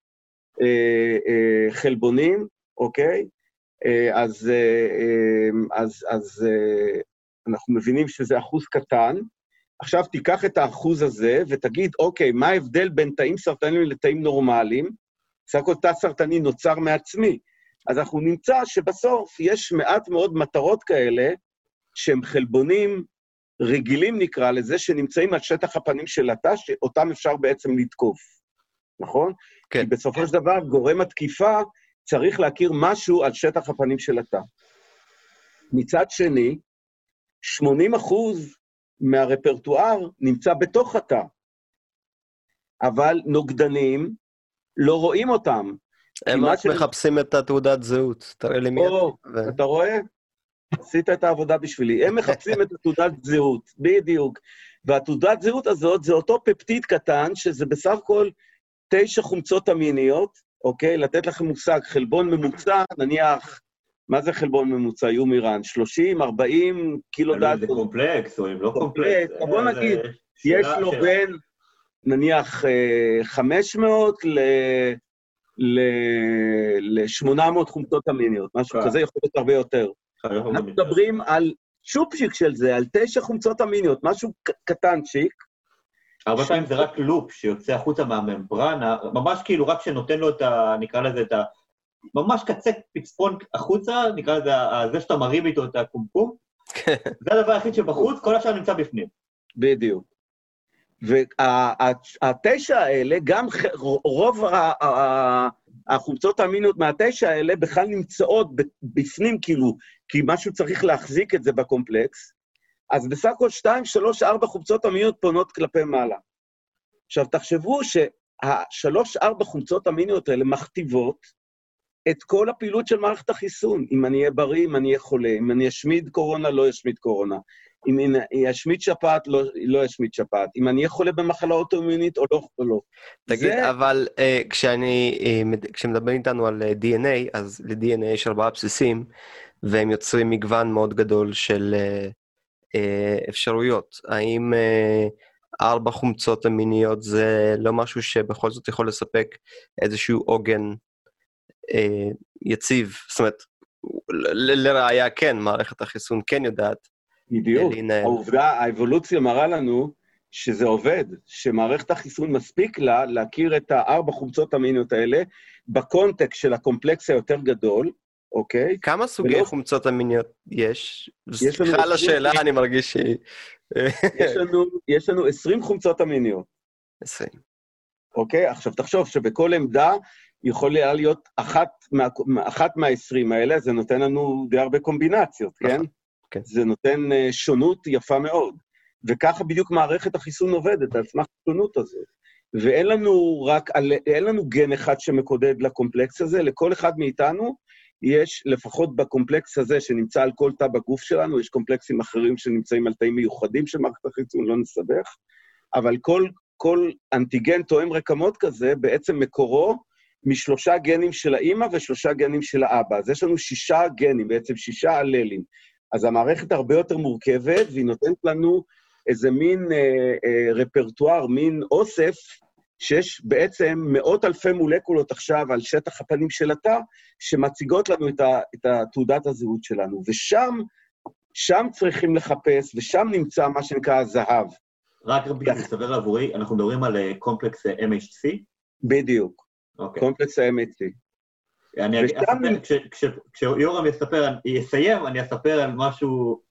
חלבונים, אוקיי? אה, אז, אה, אה, אז, אז אה, אנחנו מבינים שזה אחוז קטן. עכשיו תיקח את האחוז הזה ותגיד, אוקיי, מה ההבדל בין תאים סרטניים לתאים נורמליים? סך הכל תא סרטני נוצר מעצמי. אז אנחנו נמצא שבסוף יש מעט מאוד מטרות כאלה, שהם חלבונים רגילים נקרא לזה, שנמצאים על שטח הפנים של התא, שאותם אפשר בעצם לתקוף, נכון? כן. כי בסופו של דבר, גורם התקיפה צריך להכיר משהו על שטח הפנים של התא. מצד שני, 80 אחוז מהרפרטואר נמצא בתוך התא, אבל נוגדנים, לא רואים אותם. הם רק מחפשים את התעודת זהות, תראה לי מי... או, אתה רואה? עשית את העבודה בשבילי. הם מחפשים את התעודת זהות, בדיוק. והתעודת זהות הזאת זה אותו פפטיד קטן, שזה בסך הכל תשע חומצות אמיניות, אוקיי? לתת לכם מושג, חלבון ממוצע, נניח, מה זה חלבון ממוצע, יומירן? 30, 40 קילו דלטון? זה קומפלקס, או אם לא קומפלקס. בוא נגיד, יש לו בין, נניח, 500 אה, ל-800 חומצות אמיניות, משהו כן. כזה יכול להיות הרבה יותר. אנחנו מדברים על צ'ופצ'יק של זה, על תשע חומצות אמיניות, משהו קטנצ'יק. הרבה פעמים זה רק לופ שיוצא החוצה מהממברנה, ממש כאילו רק שנותן לו את ה... נקרא לזה את ה... ממש קצה פצפון החוצה, נקרא לזה זה שאתה מרים איתו את הקומקום. זה הדבר היחיד שבחוץ, כל השאר נמצא בפנים. בדיוק. והתשע האלה, גם רוב החומצות האמיניות מהתשע האלה בכלל נמצאות בפנים, כאילו, כי משהו צריך להחזיק את זה בקומפלקס, אז בסך הכל שתיים, שלוש, ארבע חומצות אמיניות פונות כלפי מעלה. עכשיו, תחשבו שהשלוש, ארבע חומצות אמיניות האלה מכתיבות את כל הפעילות של מערכת החיסון. אם אני אהיה בריא, אם אני אהיה חולה, אם אני אשמיד קורונה, לא אשמיד קורונה. אם אני אשמיד שפעת, לא, לא אשמיד שפעת. אם אני אהיה חולה במחלה אוטואימונית או לא, או לא. תגיד, זה... אבל uh, כשאני, uh, כשמדברים איתנו על uh, אה, DNA, אז ל-DNA יש ארבעה בסיסים, והם יוצרים מגוון מאוד גדול של uh, אפשרויות. האם uh, ארבע חומצות אמיניות זה לא משהו שבכל זאת יכול לספק איזשהו עוגן uh, יציב? זאת אומרת, לראיה כן, מערכת החיסון כן יודעת בדיוק. העובדה, האבולוציה מראה לנו שזה עובד, שמערכת החיסון מספיק לה להכיר את הארבע חומצות אמיניות האלה בקונטקסט של הקומפלקס היותר גדול, אוקיי? כמה סוגי ולא... חומצות אמיניות יש? יש סליחה על השאלה, אני מרגיש שהיא... יש לנו, יש לנו 20 חומצות אמיניות. 20. אוקיי? עכשיו, תחשוב שבכל עמדה יכולה להיות אחת, מה, אחת מהעשרים האלה, זה נותן לנו די הרבה קומבינציות, כן? נכון. כן. זה נותן אה, שונות יפה מאוד. וככה בדיוק מערכת החיסון עובדת, על סמך השונות הזאת. ואין לנו רק, אין לנו גן אחד שמקודד לקומפלקס הזה, לכל אחד מאיתנו יש, לפחות בקומפלקס הזה שנמצא על כל תא בגוף שלנו, יש קומפלקסים אחרים שנמצאים על תאים מיוחדים של מערכת החיסון, לא נסבך, אבל כל, כל אנטיגן תואם רקמות כזה, בעצם מקורו משלושה גנים של האימא ושלושה גנים של האבא. אז יש לנו שישה גנים, בעצם שישה אללים. אז המערכת הרבה יותר מורכבת, והיא נותנת לנו איזה מין אה, אה, רפרטואר, מין אוסף, שיש בעצם מאות אלפי מולקולות עכשיו על שטח הפנים של התא, שמציגות לנו את, ה, את תעודת הזהות שלנו. ושם, שם צריכים לחפש, ושם נמצא מה שנקרא הזהב. רק בשביל לסבר עבורי, אנחנו מדברים על אה, קומפלקס אה, MHC? בדיוק. Okay. אוקיי. קומפלקס ה-MHC. אני אספר, כשיורם יספר, יסיים, אני אספר על משהו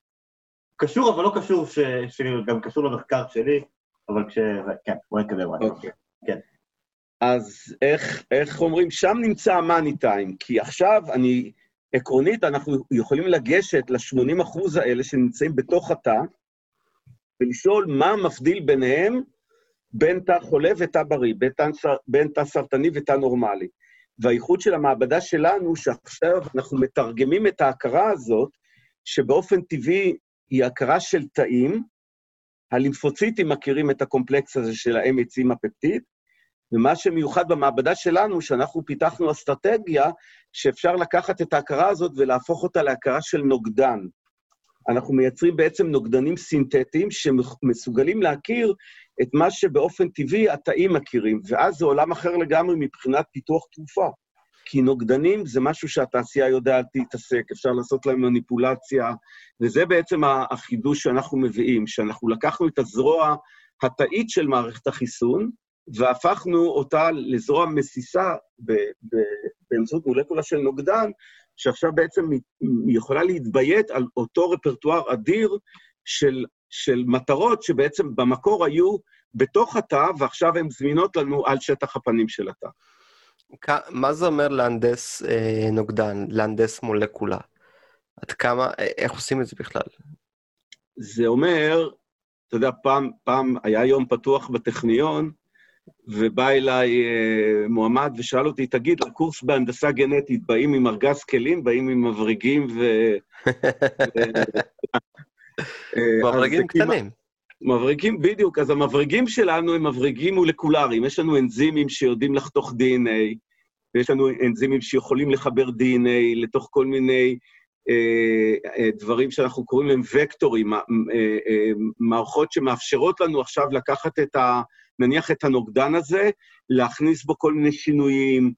קשור, אבל לא קשור, שגם קשור למחקר שלי, אבל כש... כן, בוא נתקדם. אוקיי. כן. אז איך, איך אומרים, שם נמצא המאני טיים, כי עכשיו אני, עקרונית, אנחנו יכולים לגשת ל-80 אחוז האלה שנמצאים בתוך התא, ולשאול מה מבדיל ביניהם בין תא חולה ותא בריא, בין תא סרטני ותא נורמלי. והייחוד של המעבדה שלנו, שעכשיו אנחנו מתרגמים את ההכרה הזאת, שבאופן טבעי היא הכרה של תאים, הלימפוציטים מכירים את הקומפלקס הזה של האמצים הפפטיד, ומה שמיוחד במעבדה שלנו, שאנחנו פיתחנו אסטרטגיה שאפשר לקחת את ההכרה הזאת ולהפוך אותה להכרה של נוגדן. אנחנו מייצרים בעצם נוגדנים סינתטיים שמסוגלים להכיר את מה שבאופן טבעי התאים מכירים, ואז זה עולם אחר לגמרי מבחינת פיתוח תרופה. כי נוגדנים זה משהו שהתעשייה יודעת להתעסק, אפשר לעשות להם מניפולציה, וזה בעצם החידוש שאנחנו מביאים, שאנחנו לקחנו את הזרוע התאית של מערכת החיסון, והפכנו אותה לזרוע מסיסה באמצעות מולקולה של נוגדן, שעכשיו בעצם היא יכולה להתביית על אותו רפרטואר אדיר של של מטרות שבעצם במקור היו בתוך התא, ועכשיו הן זמינות לנו על שטח הפנים של התא. מה זה אומר להנדס אה, נוגדן, להנדס מולקולה? עד כמה, אה, איך עושים את זה בכלל? זה אומר, אתה יודע, פעם, פעם היה יום פתוח בטכניון, ובא אליי אה, מועמד ושאל אותי, תגיד, לקורס בהנדסה גנטית, באים עם ארגז כלים, באים עם מבריגים ו... אה, מברגים קטנים. מבריגים, בדיוק. אז המבריגים שלנו הם מבריגים מולקולריים. יש לנו אנזימים שיודעים לחתוך DNA, ויש לנו אנזימים שיכולים לחבר DNA לתוך כל מיני אה, אה, דברים שאנחנו קוראים להם וקטורים, אה, אה, מערכות שמאפשרות לנו עכשיו לקחת את ה... נניח את הנוגדן הזה, להכניס בו כל מיני שינויים,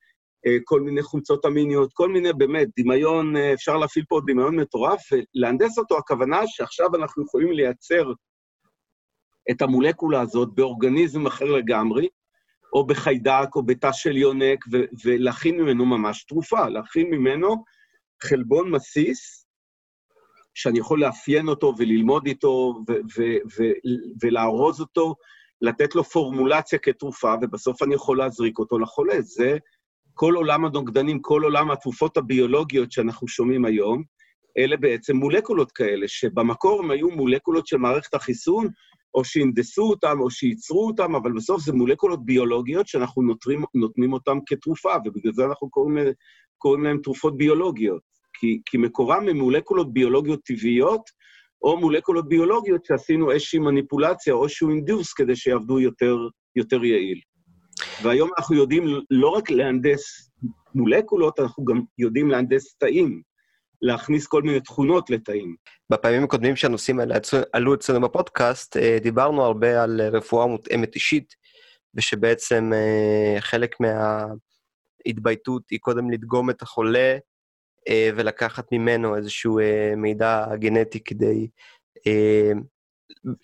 אה, כל מיני חומצות אמיניות, כל מיני, באמת, דמיון, אה, אפשר להפעיל פה דמיון מטורף, ולהנדס אותו, הכוונה שעכשיו אנחנו יכולים לייצר את המולקולה הזאת באורגניזם אחר לגמרי, או בחיידק, או בתא של יונק, ו- ולהכין ממנו ממש תרופה, להכין ממנו חלבון מסיס, שאני יכול לאפיין אותו וללמוד איתו ו- ו- ולארוז אותו לתת לו פורמולציה כתרופה, ובסוף אני יכול להזריק אותו לחולה. זה כל עולם הנוגדנים, כל עולם התרופות הביולוגיות שאנחנו שומעים היום, אלה בעצם מולקולות כאלה, שבמקור הם היו מולקולות של מערכת החיסון, או שהנדסו אותם, או שייצרו אותם, אבל בסוף זה מולקולות ביולוגיות שאנחנו נותרים, נותנים אותם כתרופה, ובגלל זה אנחנו קוראים, קוראים להם תרופות ביולוגיות. כי, כי מקורם הם מולקולות ביולוגיות טבעיות, או מולקולות ביולוגיות שעשינו איזושהי מניפולציה או איזשהו אינדוס כדי שיעבדו יותר, יותר יעיל. והיום אנחנו יודעים לא רק להנדס מולקולות, אנחנו גם יודעים להנדס תאים, להכניס כל מיני תכונות לתאים. בפעמים הקודמים שהנושאים האלה עלו אצלנו בפודקאסט, אה, דיברנו הרבה על רפואה מותאמת אישית, ושבעצם אה, חלק מההתבייתות היא קודם לדגום את החולה אה, ולקחת ממנו איזשהו מידע גנטי כדי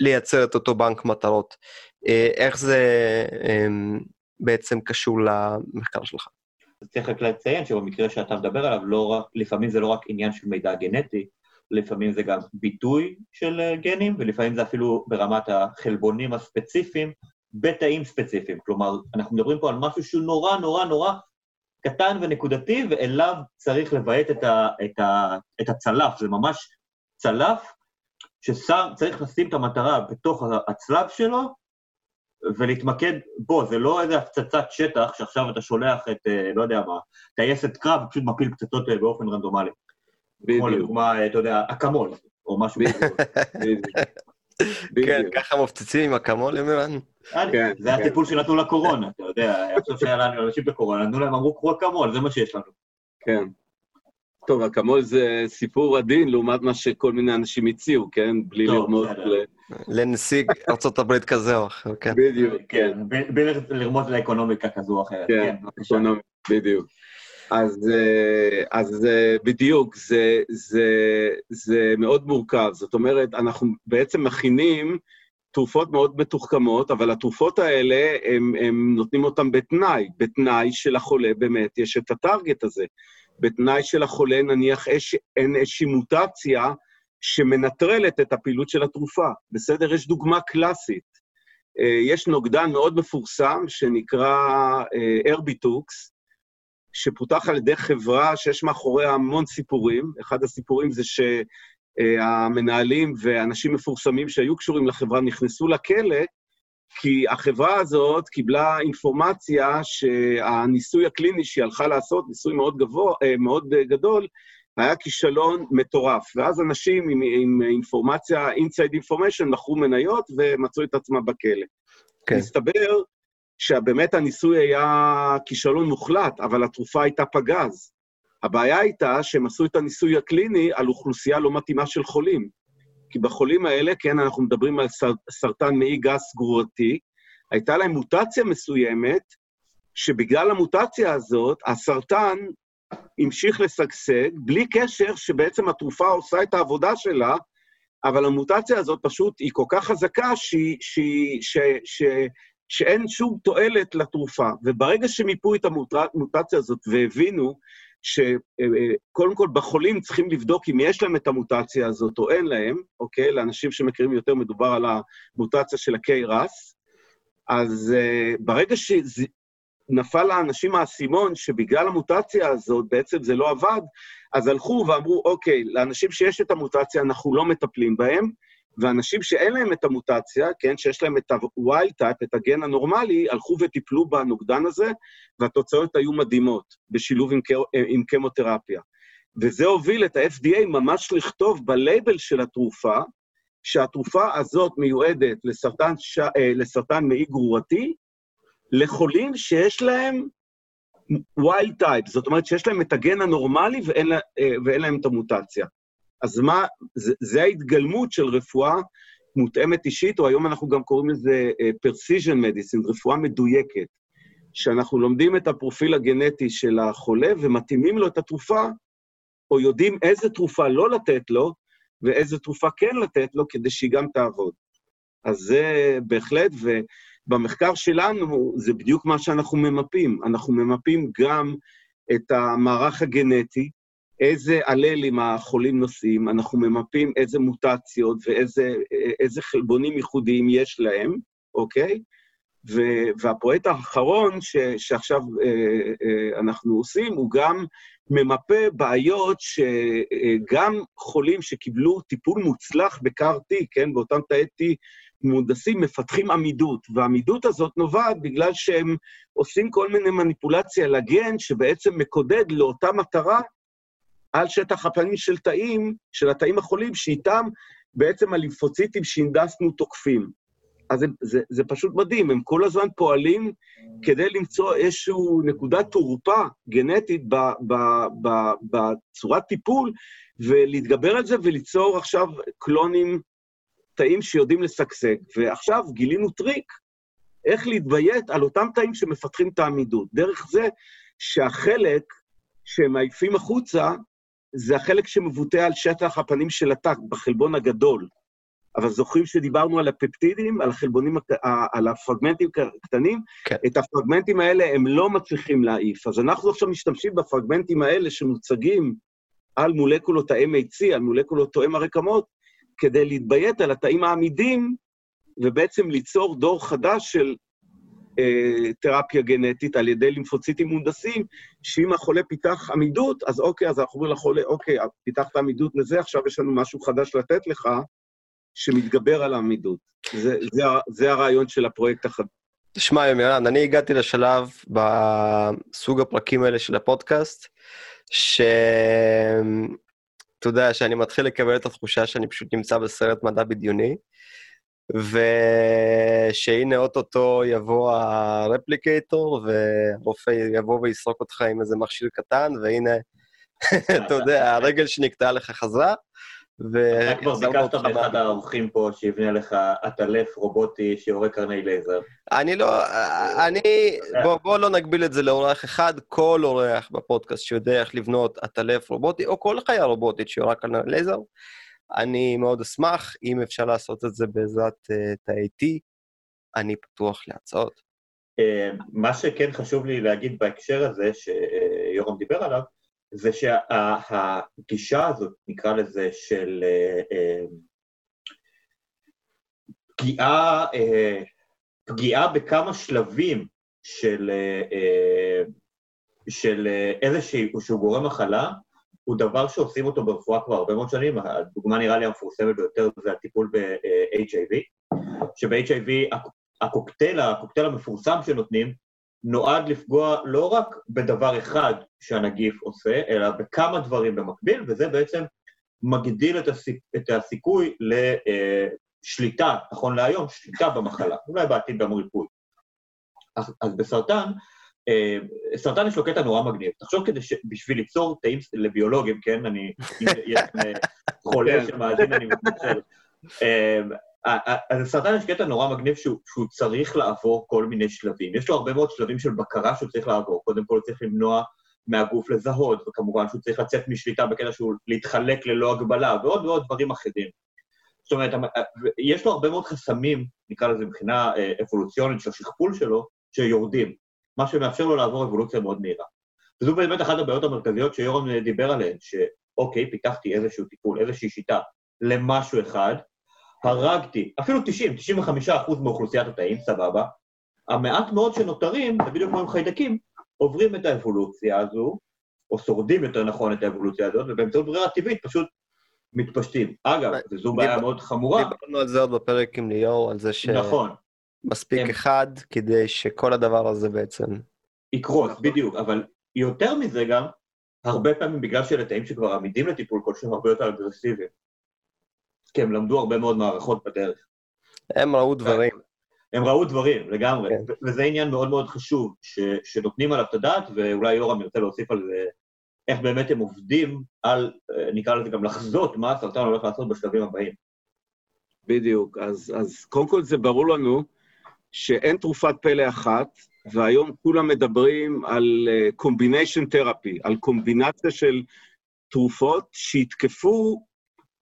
לייצר את אותו בנק מטרות. איך זה בעצם קשור למחקר שלך? צריך רק לציין שבמקרה שאתה מדבר עליו, לא רק, לפעמים זה לא רק עניין של מידע גנטי, לפעמים זה גם ביטוי של אה, גנים, ולפעמים זה אפילו ברמת החלבונים הספציפיים בתאים ספציפיים. כלומר, אנחנו מדברים פה על משהו שהוא נורא נורא נורא קטן ונקודתי, ואליו צריך לבעט את, ה, את, ה, את הצלף. זה ממש צלף שצריך לשים את המטרה בתוך הצלב שלו, ולהתמקד בו, זה לא איזה הפצצת שטח שעכשיו אתה שולח את, אה, לא יודע מה, טייסת קרב, פשוט מפיל פצצות אה, באופן רנדומלי. בדיוק. כמו לדוגמה, אתה יודע, אקמול, או משהו. כן, ככה מפציצים עם אקמול, ימירן? כן, זה כן. הטיפול שנתנו לקורונה, אתה יודע, עכשיו שהיה לנו אנשים בקורונה, נתנו להם, אמרו, קחו אקמול, זה מה שיש לנו. כן. טוב, אקמול זה סיפור עדין לעומת מה שכל מיני אנשים הציעו, כן? בלי לרמוז ל... לנשיא ארה"ב כזה או אחר, כן. בדיוק, כן. בלי לרמוז לאקונומיקה כזו או אחרת, כן, בבקשה. בדיוק. אז, אה, אז אה, בדיוק, זה, זה, זה מאוד מורכב. זאת אומרת, אנחנו בעצם מכינים תרופות מאוד מתוחכמות, אבל התרופות האלה, הם, הם נותנים אותן בתנאי, בתנאי שלחולה באמת יש את הטארגט הזה. בתנאי שלחולה נניח יש, אין איזושהי מוטציה שמנטרלת את הפעילות של התרופה. בסדר? יש דוגמה קלאסית. אה, יש נוגדן מאוד מפורסם שנקרא ארביטוקס, שפותח על ידי חברה שיש מאחוריה המון סיפורים. אחד הסיפורים זה שהמנהלים ואנשים מפורסמים שהיו קשורים לחברה נכנסו לכלא, כי החברה הזאת קיבלה אינפורמציה שהניסוי הקליני שהיא הלכה לעשות, ניסוי מאוד, גבוה, אה, מאוד גדול, היה כישלון מטורף. ואז אנשים עם, עם אינפורמציה, inside information, מכרו מניות ומצאו את עצמם בכלא. כן. מסתבר שבאמת הניסוי היה כישלון מוחלט, אבל התרופה הייתה פגז. הבעיה הייתה שהם עשו את הניסוי הקליני על אוכלוסייה לא מתאימה של חולים. כי בחולים האלה, כן, אנחנו מדברים על סר, סרטן מעי גס גרורתי, הייתה להם מוטציה מסוימת, שבגלל המוטציה הזאת, הסרטן המשיך לשגשג, בלי קשר שבעצם התרופה עושה את העבודה שלה, אבל המוטציה הזאת פשוט היא כל כך חזקה שהיא, שהיא, ש, ש, שאין שום תועלת לתרופה. וברגע שמיפו את המוטציה הזאת והבינו שקודם כל בחולים צריכים לבדוק אם יש להם את המוטציה הזאת או אין להם, אוקיי? לאנשים שמכירים יותר מדובר על המוטציה של ה-KRAS, אז uh, ברגע שנפל לאנשים האסימון שבגלל המוטציה הזאת בעצם זה לא עבד, אז הלכו ואמרו, אוקיי, לאנשים שיש את המוטציה אנחנו לא מטפלים בהם, ואנשים שאין להם את המוטציה, כן, שיש להם את ה-wild type, את הגן הנורמלי, הלכו וטיפלו בנוגדן הזה, והתוצאות היו מדהימות, בשילוב עם, עם קמותרפיה. וזה הוביל את ה-FDA ממש לכתוב בלייבל של התרופה, שהתרופה הזאת מיועדת לסרטן, ש... אה, לסרטן מעי גרורתי, לחולים שיש להם wild type, זאת אומרת שיש להם את הגן הנורמלי ואין, לה, אה, ואין להם את המוטציה. אז מה, זה, זה ההתגלמות של רפואה מותאמת אישית, או היום אנחנו גם קוראים לזה uh, precision medicine, רפואה מדויקת, שאנחנו לומדים את הפרופיל הגנטי של החולה ומתאימים לו את התרופה, או יודעים איזה תרופה לא לתת לו, ואיזה תרופה כן לתת לו, כדי שהיא גם תעבוד. אז זה בהחלט, ובמחקר שלנו זה בדיוק מה שאנחנו ממפים. אנחנו ממפים גם את המערך הגנטי, איזה אללים החולים נושאים, אנחנו ממפים איזה מוטציות ואיזה חלבונים ייחודיים יש להם, אוקיי? ו- והפרויקט האחרון ש- שעכשיו אה, אה, אנחנו עושים, הוא גם ממפה בעיות שגם חולים שקיבלו טיפול מוצלח ב-CAR-T, כן, באותם תאי T מהונדסים, מפתחים עמידות, והעמידות הזאת נובעת בגלל שהם עושים כל מיני מניפולציה לגן שבעצם מקודד לאותה מטרה על שטח הפנים של תאים, של התאים החולים, שאיתם בעצם הלימפוציטים שהנדסנו תוקפים. אז זה, זה, זה פשוט מדהים, הם כל הזמן פועלים כדי למצוא איזושהי נקודת תורפה גנטית ב, ב, ב, בצורת טיפול, ולהתגבר על זה וליצור עכשיו קלונים, תאים שיודעים לשגשג. ועכשיו גילינו טריק איך להתביית על אותם תאים שמפתחים את העמידות. דרך זה שהחלק שהם מעיפים החוצה, זה החלק שמבוטא על שטח הפנים של התא, בחלבון הגדול. אבל זוכרים שדיברנו על הפפטידים, על החלבונים, על הפרגמנטים הקטנים? כן. את הפרגמנטים האלה הם לא מצליחים להעיף. אז אנחנו עכשיו משתמשים בפרגמנטים האלה שמוצגים על מולקולות ה-MHC, על מולקולות תואם הרקמות, כדי להתביית על התאים העמידים, ובעצם ליצור דור חדש של תרפיה גנטית על ידי לימפוציטים מונדסים, שאם החולה פיתח עמידות, אז אוקיי, אז אנחנו אומרים לחולה, אוקיי, פיתחת עמידות לזה, עכשיו יש לנו משהו חדש לתת לך, שמתגבר על העמידות. זה, זה, זה הרעיון של הפרויקט החדש. תשמע, יומירן, אני הגעתי לשלב בסוג הפרקים האלה של הפודקאסט, שאתה יודע, שאני מתחיל לקבל את התחושה שאני פשוט נמצא בסרט מדע בדיוני, ושהנה אוטוטו יבוא הרפליקטור, והרופא יבוא ויסרוק אותך עם איזה מכשיר קטן, והנה, אתה יודע, הרגל שנקטעה לך חזרה. אתה כבר ביקשת מאחד האורחים פה שיבנה לך עטלף רובוטי שיורה קרני לייזר. אני לא, אני, בוא, בוא לא נגביל את זה לאורח אחד, כל אורח בפודקאסט שיודע איך לבנות עטלף רובוטי, או כל חיה רובוטית שיורה קרני לייזר, אני מאוד אשמח, אם אפשר לעשות את זה בעזרת uh, תאי T, אני פתוח להצעות. Uh, מה שכן חשוב לי להגיד בהקשר הזה, שיורם דיבר עליו, זה שהגישה הזאת, נקרא לזה, של uh, פגיעה, פגיעה בכמה שלבים של, של איזשהו גורם מחלה, הוא דבר שעושים אותו ברפואה כבר הרבה מאוד שנים, הדוגמה נראה לי המפורסמת ביותר זה הטיפול ב-HIV, שב-HIV הקוקטייל, הקוקטייל המפורסם שנותנים, נועד לפגוע לא רק בדבר אחד שהנגיף עושה, אלא בכמה דברים במקביל, וזה בעצם מגדיל את, הסיכ... את הסיכוי לשליטה, נכון להיום, שליטה במחלה, אולי בעתיד גם ריפוי. אז, אז בסרטן, סרטן יש לו קטע נורא מגניב. תחשוב כדי ש... בשביל ליצור תאים לביולוגים, כן? אני... אם יש חולה כן. שמאזין, אני מתנצל. אה, אז לסרטן יש קטע נורא מגניב שהוא, שהוא צריך לעבור כל מיני שלבים. יש לו הרבה מאוד שלבים של בקרה שהוא צריך לעבור. קודם כל הוא צריך למנוע מהגוף לזהות, וכמובן שהוא צריך לצאת משליטה בקטע שהוא להתחלק ללא הגבלה, ועוד ועוד דברים אחרים. זאת אומרת, יש לו הרבה מאוד חסמים, נקרא לזה מבחינה אה, אבולוציונית של השכפול שלו, שיורדים. מה שמאפשר לו לעבור אבולוציה מאוד מהירה. וזו באמת אחת הבעיות המרכזיות שיורם דיבר עליהן, שאוקיי, פיתחתי איזשהו טיפול, איזושהי שיטה למשהו אחד, הרגתי, אפילו 90, 95 אחוז מאוכלוסיית התאים, סבבה, המעט מאוד שנותרים, זה בדיוק כמו עם חיידקים, עוברים את האבולוציה הזו, או שורדים יותר נכון את האבולוציה הזאת, ובאמצעות ברירה טבעית פשוט מתפשטים. אגב, וזו בעיה מאוד חמורה. דיברנו על זה עוד בפרק עם ליאור, על זה ש... נכון. מספיק כן. אחד כדי שכל הדבר הזה בעצם... יקרוס, בדיוק, אבל יותר מזה גם, הרבה פעמים בגלל שאלה תאים שכבר עמידים לטיפול כלשהם הרבה יותר אגרסיביים. כי הם למדו הרבה מאוד מערכות בדרך. הם ראו דברים. הם ראו דברים, לגמרי. כן. ו- וזה עניין מאוד מאוד חשוב, ש- שנותנים עליו את הדעת, ואולי יורם ירצה להוסיף על זה, איך באמת הם עובדים על, אה, נקרא לזה גם לחזות מה הסרטן הולך לעשות בשלבים הבאים. בדיוק. אז, אז קודם כל זה ברור לנו שאין תרופת פלא אחת, והיום כולם מדברים על קומביניישן uh, תרפי, על קומבינציה של תרופות שיתקפו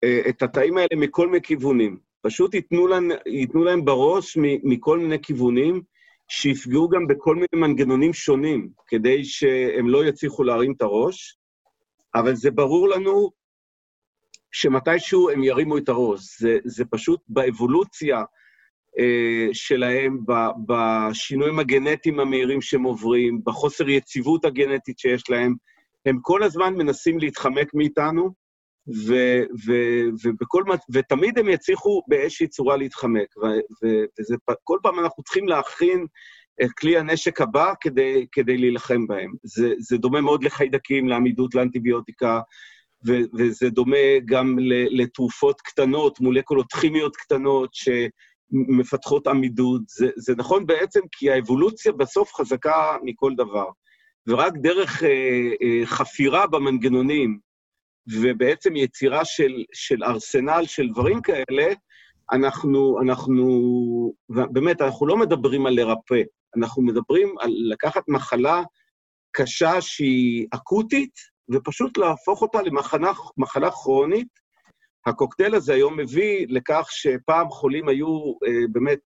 uh, את התאים האלה מכל מיני כיוונים. פשוט ייתנו להם, ייתנו להם בראש מכל מיני כיוונים, שיפגעו גם בכל מיני מנגנונים שונים, כדי שהם לא יצליחו להרים את הראש, אבל זה ברור לנו שמתישהו הם ירימו את הראש. זה, זה פשוט באבולוציה, אה, שלהם, בשינויים הגנטיים המהירים שהם עוברים, בחוסר יציבות הגנטית שיש להם. הם כל הזמן מנסים להתחמק מאיתנו, ו, ו, ובכל, ותמיד הם יצליחו באיזושהי צורה להתחמק. וכל פעם אנחנו צריכים להכין את כלי הנשק הבא כדי, כדי להילחם בהם. זה, זה דומה מאוד לחיידקים, לעמידות לאנטיביוטיקה, ו, וזה דומה גם לתרופות קטנות, מולקולות כימיות קטנות, ש... מפתחות עמידות. זה, זה נכון בעצם כי האבולוציה בסוף חזקה מכל דבר. ורק דרך אה, אה, חפירה במנגנונים, ובעצם יצירה של, של ארסנל של דברים כאלה, אנחנו, אנחנו, באמת, אנחנו לא מדברים על לרפא, אנחנו מדברים על לקחת מחלה קשה שהיא אקוטית, ופשוט להפוך אותה למחלה כרונית, הקוקטייל הזה היום מביא לכך שפעם חולים היו אה, באמת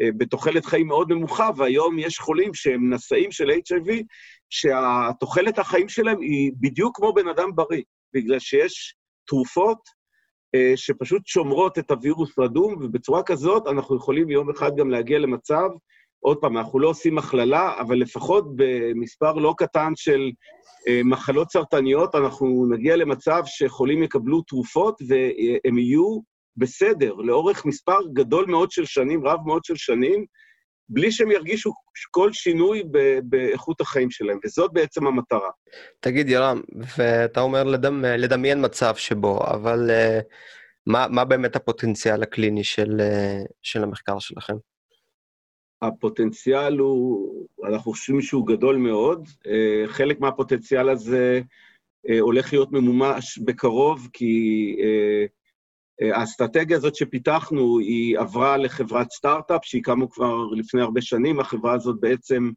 אה, בתוחלת חיים מאוד נמוכה, והיום יש חולים שהם נשאים של HIV, שהתוחלת החיים שלהם היא בדיוק כמו בן אדם בריא, בגלל שיש תרופות אה, שפשוט שומרות את הווירוס רדום, ובצורה כזאת אנחנו יכולים יום אחד גם להגיע למצב עוד פעם, אנחנו לא עושים הכללה, אבל לפחות במספר לא קטן של אה, מחלות סרטניות, אנחנו נגיע למצב שחולים יקבלו תרופות והם יהיו בסדר לאורך מספר גדול מאוד של שנים, רב מאוד של שנים, בלי שהם ירגישו כל שינוי באיכות החיים שלהם, וזאת בעצם המטרה. תגיד, ירם, ואתה אומר לדמ... לדמיין מצב שבו, אבל uh, מה, מה באמת הפוטנציאל הקליני של, uh, של המחקר שלכם? הפוטנציאל הוא, אנחנו חושבים שהוא גדול מאוד. אה, חלק מהפוטנציאל הזה אה, הולך להיות ממומש בקרוב, כי אה, האסטרטגיה הזאת שפיתחנו, היא עברה לחברת סטארט-אפ, שהיא קמו כבר לפני הרבה שנים. החברה הזאת בעצם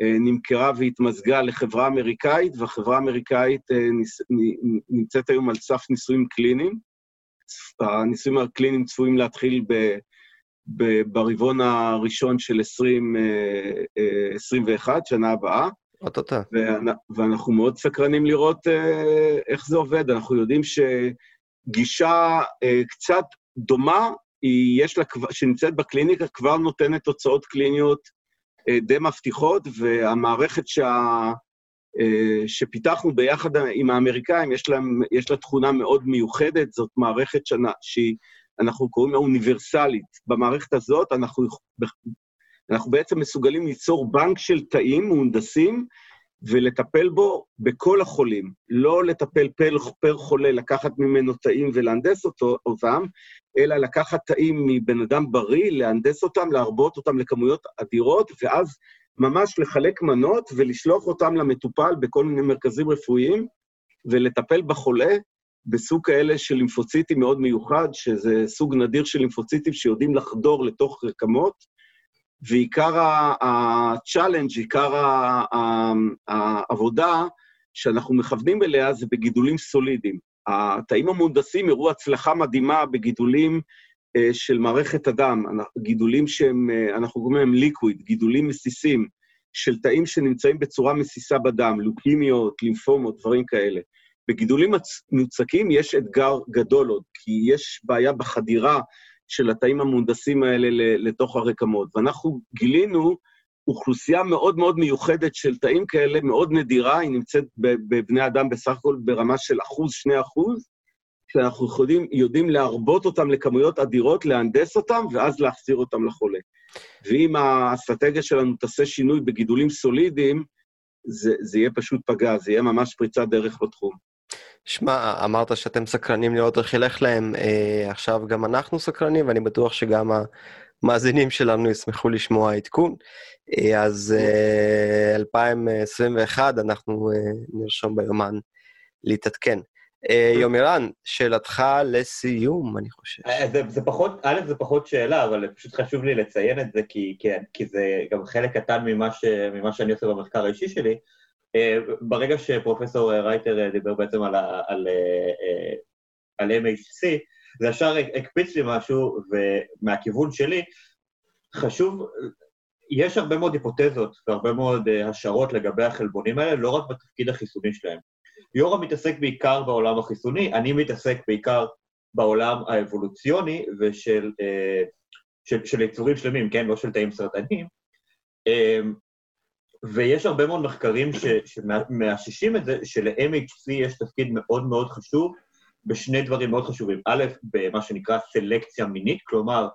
נמכרה והתמזגה לחברה אמריקאית, והחברה האמריקאית נמצאת היום על סף ניסויים קליניים. הניסויים הקליניים צפויים להתחיל ב... ברבעון הראשון של 2021, אה, אה, שנה הבאה. אוטוטו. ואנחנו מאוד סקרנים לראות אה, איך זה עובד. אנחנו יודעים שגישה קצת דומה, יש לה, שנמצאת בקליניקה, כבר נותנת תוצאות קליניות די מבטיחות, והמערכת שה... שפיתחנו ביחד עם האמריקאים, יש לה, יש לה תכונה מאוד מיוחדת, זאת מערכת שנה, שהיא אנחנו קוראים לה אוניברסלית. במערכת הזאת אנחנו, אנחנו בעצם מסוגלים ליצור בנק של תאים מהונדסים ולטפל בו בכל החולים. לא לטפל פר, פר חולה, לקחת ממנו תאים ולהנדס אותו, אותם, אלא לקחת תאים מבן אדם בריא, להנדס אותם, להרבות אותם לכמויות אדירות, ואז ממש לחלק מנות ולשלוח אותם למטופל בכל מיני מרכזים רפואיים, ולטפל בחולה בסוג כאלה של לימפוציטים מאוד מיוחד, שזה סוג נדיר של לימפוציטים שיודעים לחדור לתוך רקמות, ועיקר ה-challenge, עיקר העבודה שאנחנו מכוונים אליה זה בגידולים סולידיים. התאים המונדסים הראו הצלחה מדהימה בגידולים אה, של מערכת הדם, גידולים שהם, אה, אנחנו קוראים להם ליקוויד, גידולים מסיסים, של תאים שנמצאים בצורה מסיסה בדם, לוקימיות, לימפומות, דברים כאלה. בגידולים מוצקים יש אתגר גדול עוד, כי יש בעיה בחדירה של התאים המונדסים האלה לתוך הרקמות. ואנחנו גילינו אוכלוסייה מאוד מאוד מיוחדת של תאים כאלה, מאוד נדירה, היא נמצאת בבני אדם בסך הכל ברמה של אחוז, שני אחוז, שאנחנו יודעים, יודעים להרבות אותם לכמויות אדירות, להנדס אותם, ואז להחזיר אותם לחולה. ואם האסטרטגיה שלנו תעשה שינוי בגידולים סולידיים, זה, זה יהיה פשוט פגע, זה יהיה ממש פריצת דרך בתחום. שמע, אמרת שאתם סקרנים לראות איך ילך להם, אה, עכשיו גם אנחנו סקרנים, ואני בטוח שגם המאזינים שלנו ישמחו לשמוע עדכון. אה, אז אה, 2021, אנחנו אה, נרשום ביומן להתעדכן. אה, יומירן, שאלתך לסיום, אני חושב. אה, זה, זה פחות, א', זה פחות שאלה, אבל פשוט חשוב לי לציין את זה, כי, כי, כי זה גם חלק קטן ממה, ש, ממה שאני עושה במחקר האישי שלי. אה, ברגע שפרופסור רייטר אה, דיבר בעצם על, על, אה, על MHC, זה ישר הקפיץ לי משהו, ומהכיוון שלי, חשוב, יש הרבה מאוד היפותזות והרבה מאוד השערות לגבי החלבונים האלה, לא רק בתפקיד החיסוני שלהם. יורם מתעסק בעיקר בעולם החיסוני, אני מתעסק בעיקר בעולם האבולוציוני ושל של, של יצורים שלמים, כן? לא של תאים סרטניים. ויש הרבה מאוד מחקרים שמאששים את זה, של-MHC יש תפקיד מאוד מאוד חשוב בשני דברים מאוד חשובים. א', במה שנקרא סלקציה מינית, כלומר,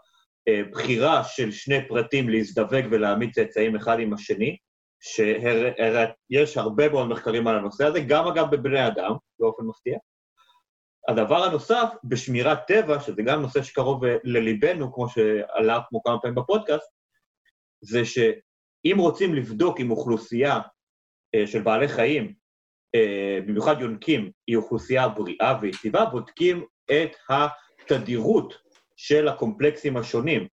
אה, בחירה של שני פרטים להזדווג ולהעמיד צאצאים אחד עם השני, שיש הרבה מאוד מחקרים על הנושא הזה, גם אגב בבני אדם, באופן מפתיע. הדבר הנוסף, בשמירת טבע, שזה גם נושא שקרוב לליבנו, כמו שעלה כמו כמה פעמים בפודקאסט, זה שאם רוצים לבדוק אם אוכלוסייה אה, של בעלי חיים, אה, במיוחד יונקים, היא אוכלוסייה בריאה ויציבה, בודקים את התדירות של הקומפלקסים השונים.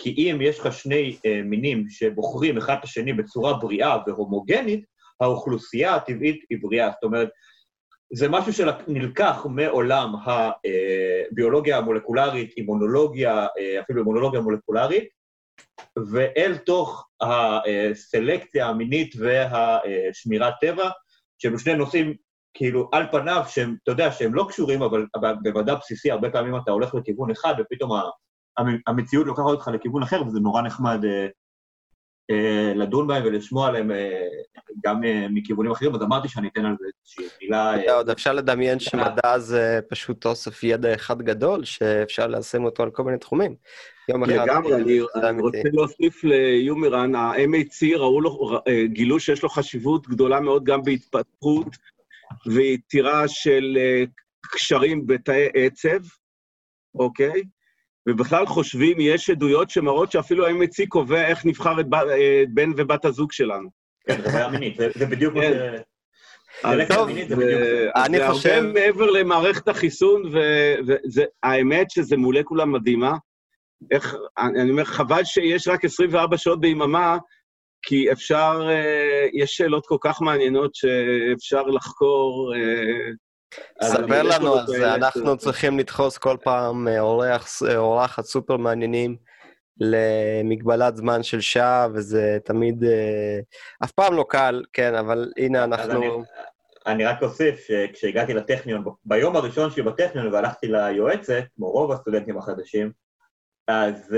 כי אם יש לך שני אה, מינים שבוחרים אחד את השני בצורה בריאה והומוגנית, האוכלוסייה הטבעית היא בריאה. זאת אומרת, זה משהו שנלקח מעולם הביולוגיה המולקולרית, אימונולוגיה, אפילו אימונולוגיה מולקולרית, ואל תוך הסלקציה המינית והשמירת טבע, שהם שני נושאים, כאילו, על פניו, שהם, אתה יודע, שהם לא קשורים, אבל במדע בסיסי הרבה פעמים אתה הולך לכיוון אחד, ופתאום המציאות לוקחת אותך לכיוון אחר, וזה נורא נחמד אה, לדון בהם ולשמוע עליהם אה, גם אה, מכיוונים אחרים, אז אמרתי שאני אתן על זה איזושהי מילה... אתה עוד אפשר לדמיין שמדע זה פשוט אוסף ידע אחד גדול, שאפשר ליישם אותו על כל מיני תחומים. יום אחד... לגמרי, אני רוצה להוסיף ליומירן, ראו לו, גילו שיש לו חשיבות גדולה מאוד גם בהתפתחות ויצירה של קשרים בתאי עצב, אוקיי? ובכלל חושבים, יש עדויות שמראות שאפילו ה-MHC קובע איך נבחר את אה, בן ובת הזוג שלנו. כן, זה בעיה מינית, זה בדיוק מה כן. ש... טוב, אני חושב... זה הרבה מעבר למערכת החיסון, והאמת שזה מולקולה מדהימה. איך, אני אומר, חבל שיש רק 24 שעות ביממה, כי אפשר, אה, יש שאלות כל כך מעניינות שאפשר לחקור אה, ספר לנו על זה, אנחנו צריכים לדחוס כל פעם אה, אה, אורחת סופר מעניינים למגבלת זמן של שעה, וזה תמיד, אה, אף פעם לא קל, כן, אבל הנה אנחנו... אני רק אוסיף שכשהגעתי לטכניון, ביום הראשון שלי בטכניון והלכתי ליועצת, כמו רוב הסטודנטים החדשים, אז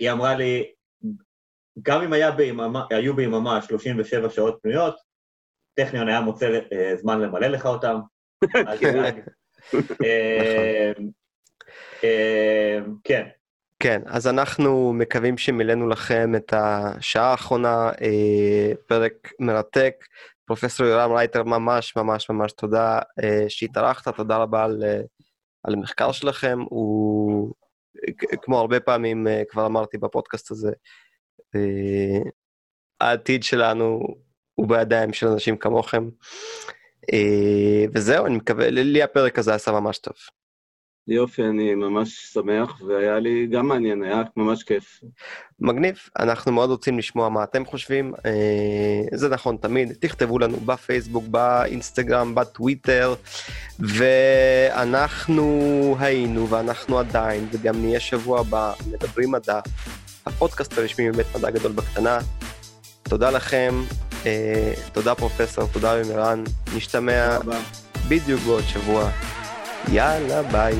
היא אמרה לי, גם אם היה ביממה, היו ביממה 37 שעות פנויות, טכניון היה מוצא זמן למלא לך אותם, אמ, אמ, כן. כן, אז אנחנו מקווים שמילאנו לכם את השעה האחרונה, אה, פרק מרתק. פרופסור יורם רייטר, ממש ממש ממש תודה אה, שהתארחת, תודה רבה על, אה, על המחקר שלכם. הוא, כמו הרבה פעמים כבר אמרתי בפודקאסט הזה, העתיד שלנו הוא בידיים של אנשים כמוכם. אה, וזהו, אני מקווה, לי הפרק הזה עשה ממש טוב. יופי, אני ממש שמח, והיה לי גם מעניין, היה ממש כיף. מגניב, אנחנו מאוד רוצים לשמוע מה אתם חושבים, אה, זה נכון תמיד, תכתבו לנו בפייסבוק, באינסטגרם, בטוויטר, ואנחנו היינו, ואנחנו עדיין, וגם נהיה שבוע הבא, מדברים מדע, הפודקאסט הרשמי מבית מדע גדול בקטנה. תודה לכם, תודה פרופסור, תודה למירן, נשתמע בדיוק בעוד שבוע. יאללה, ביי.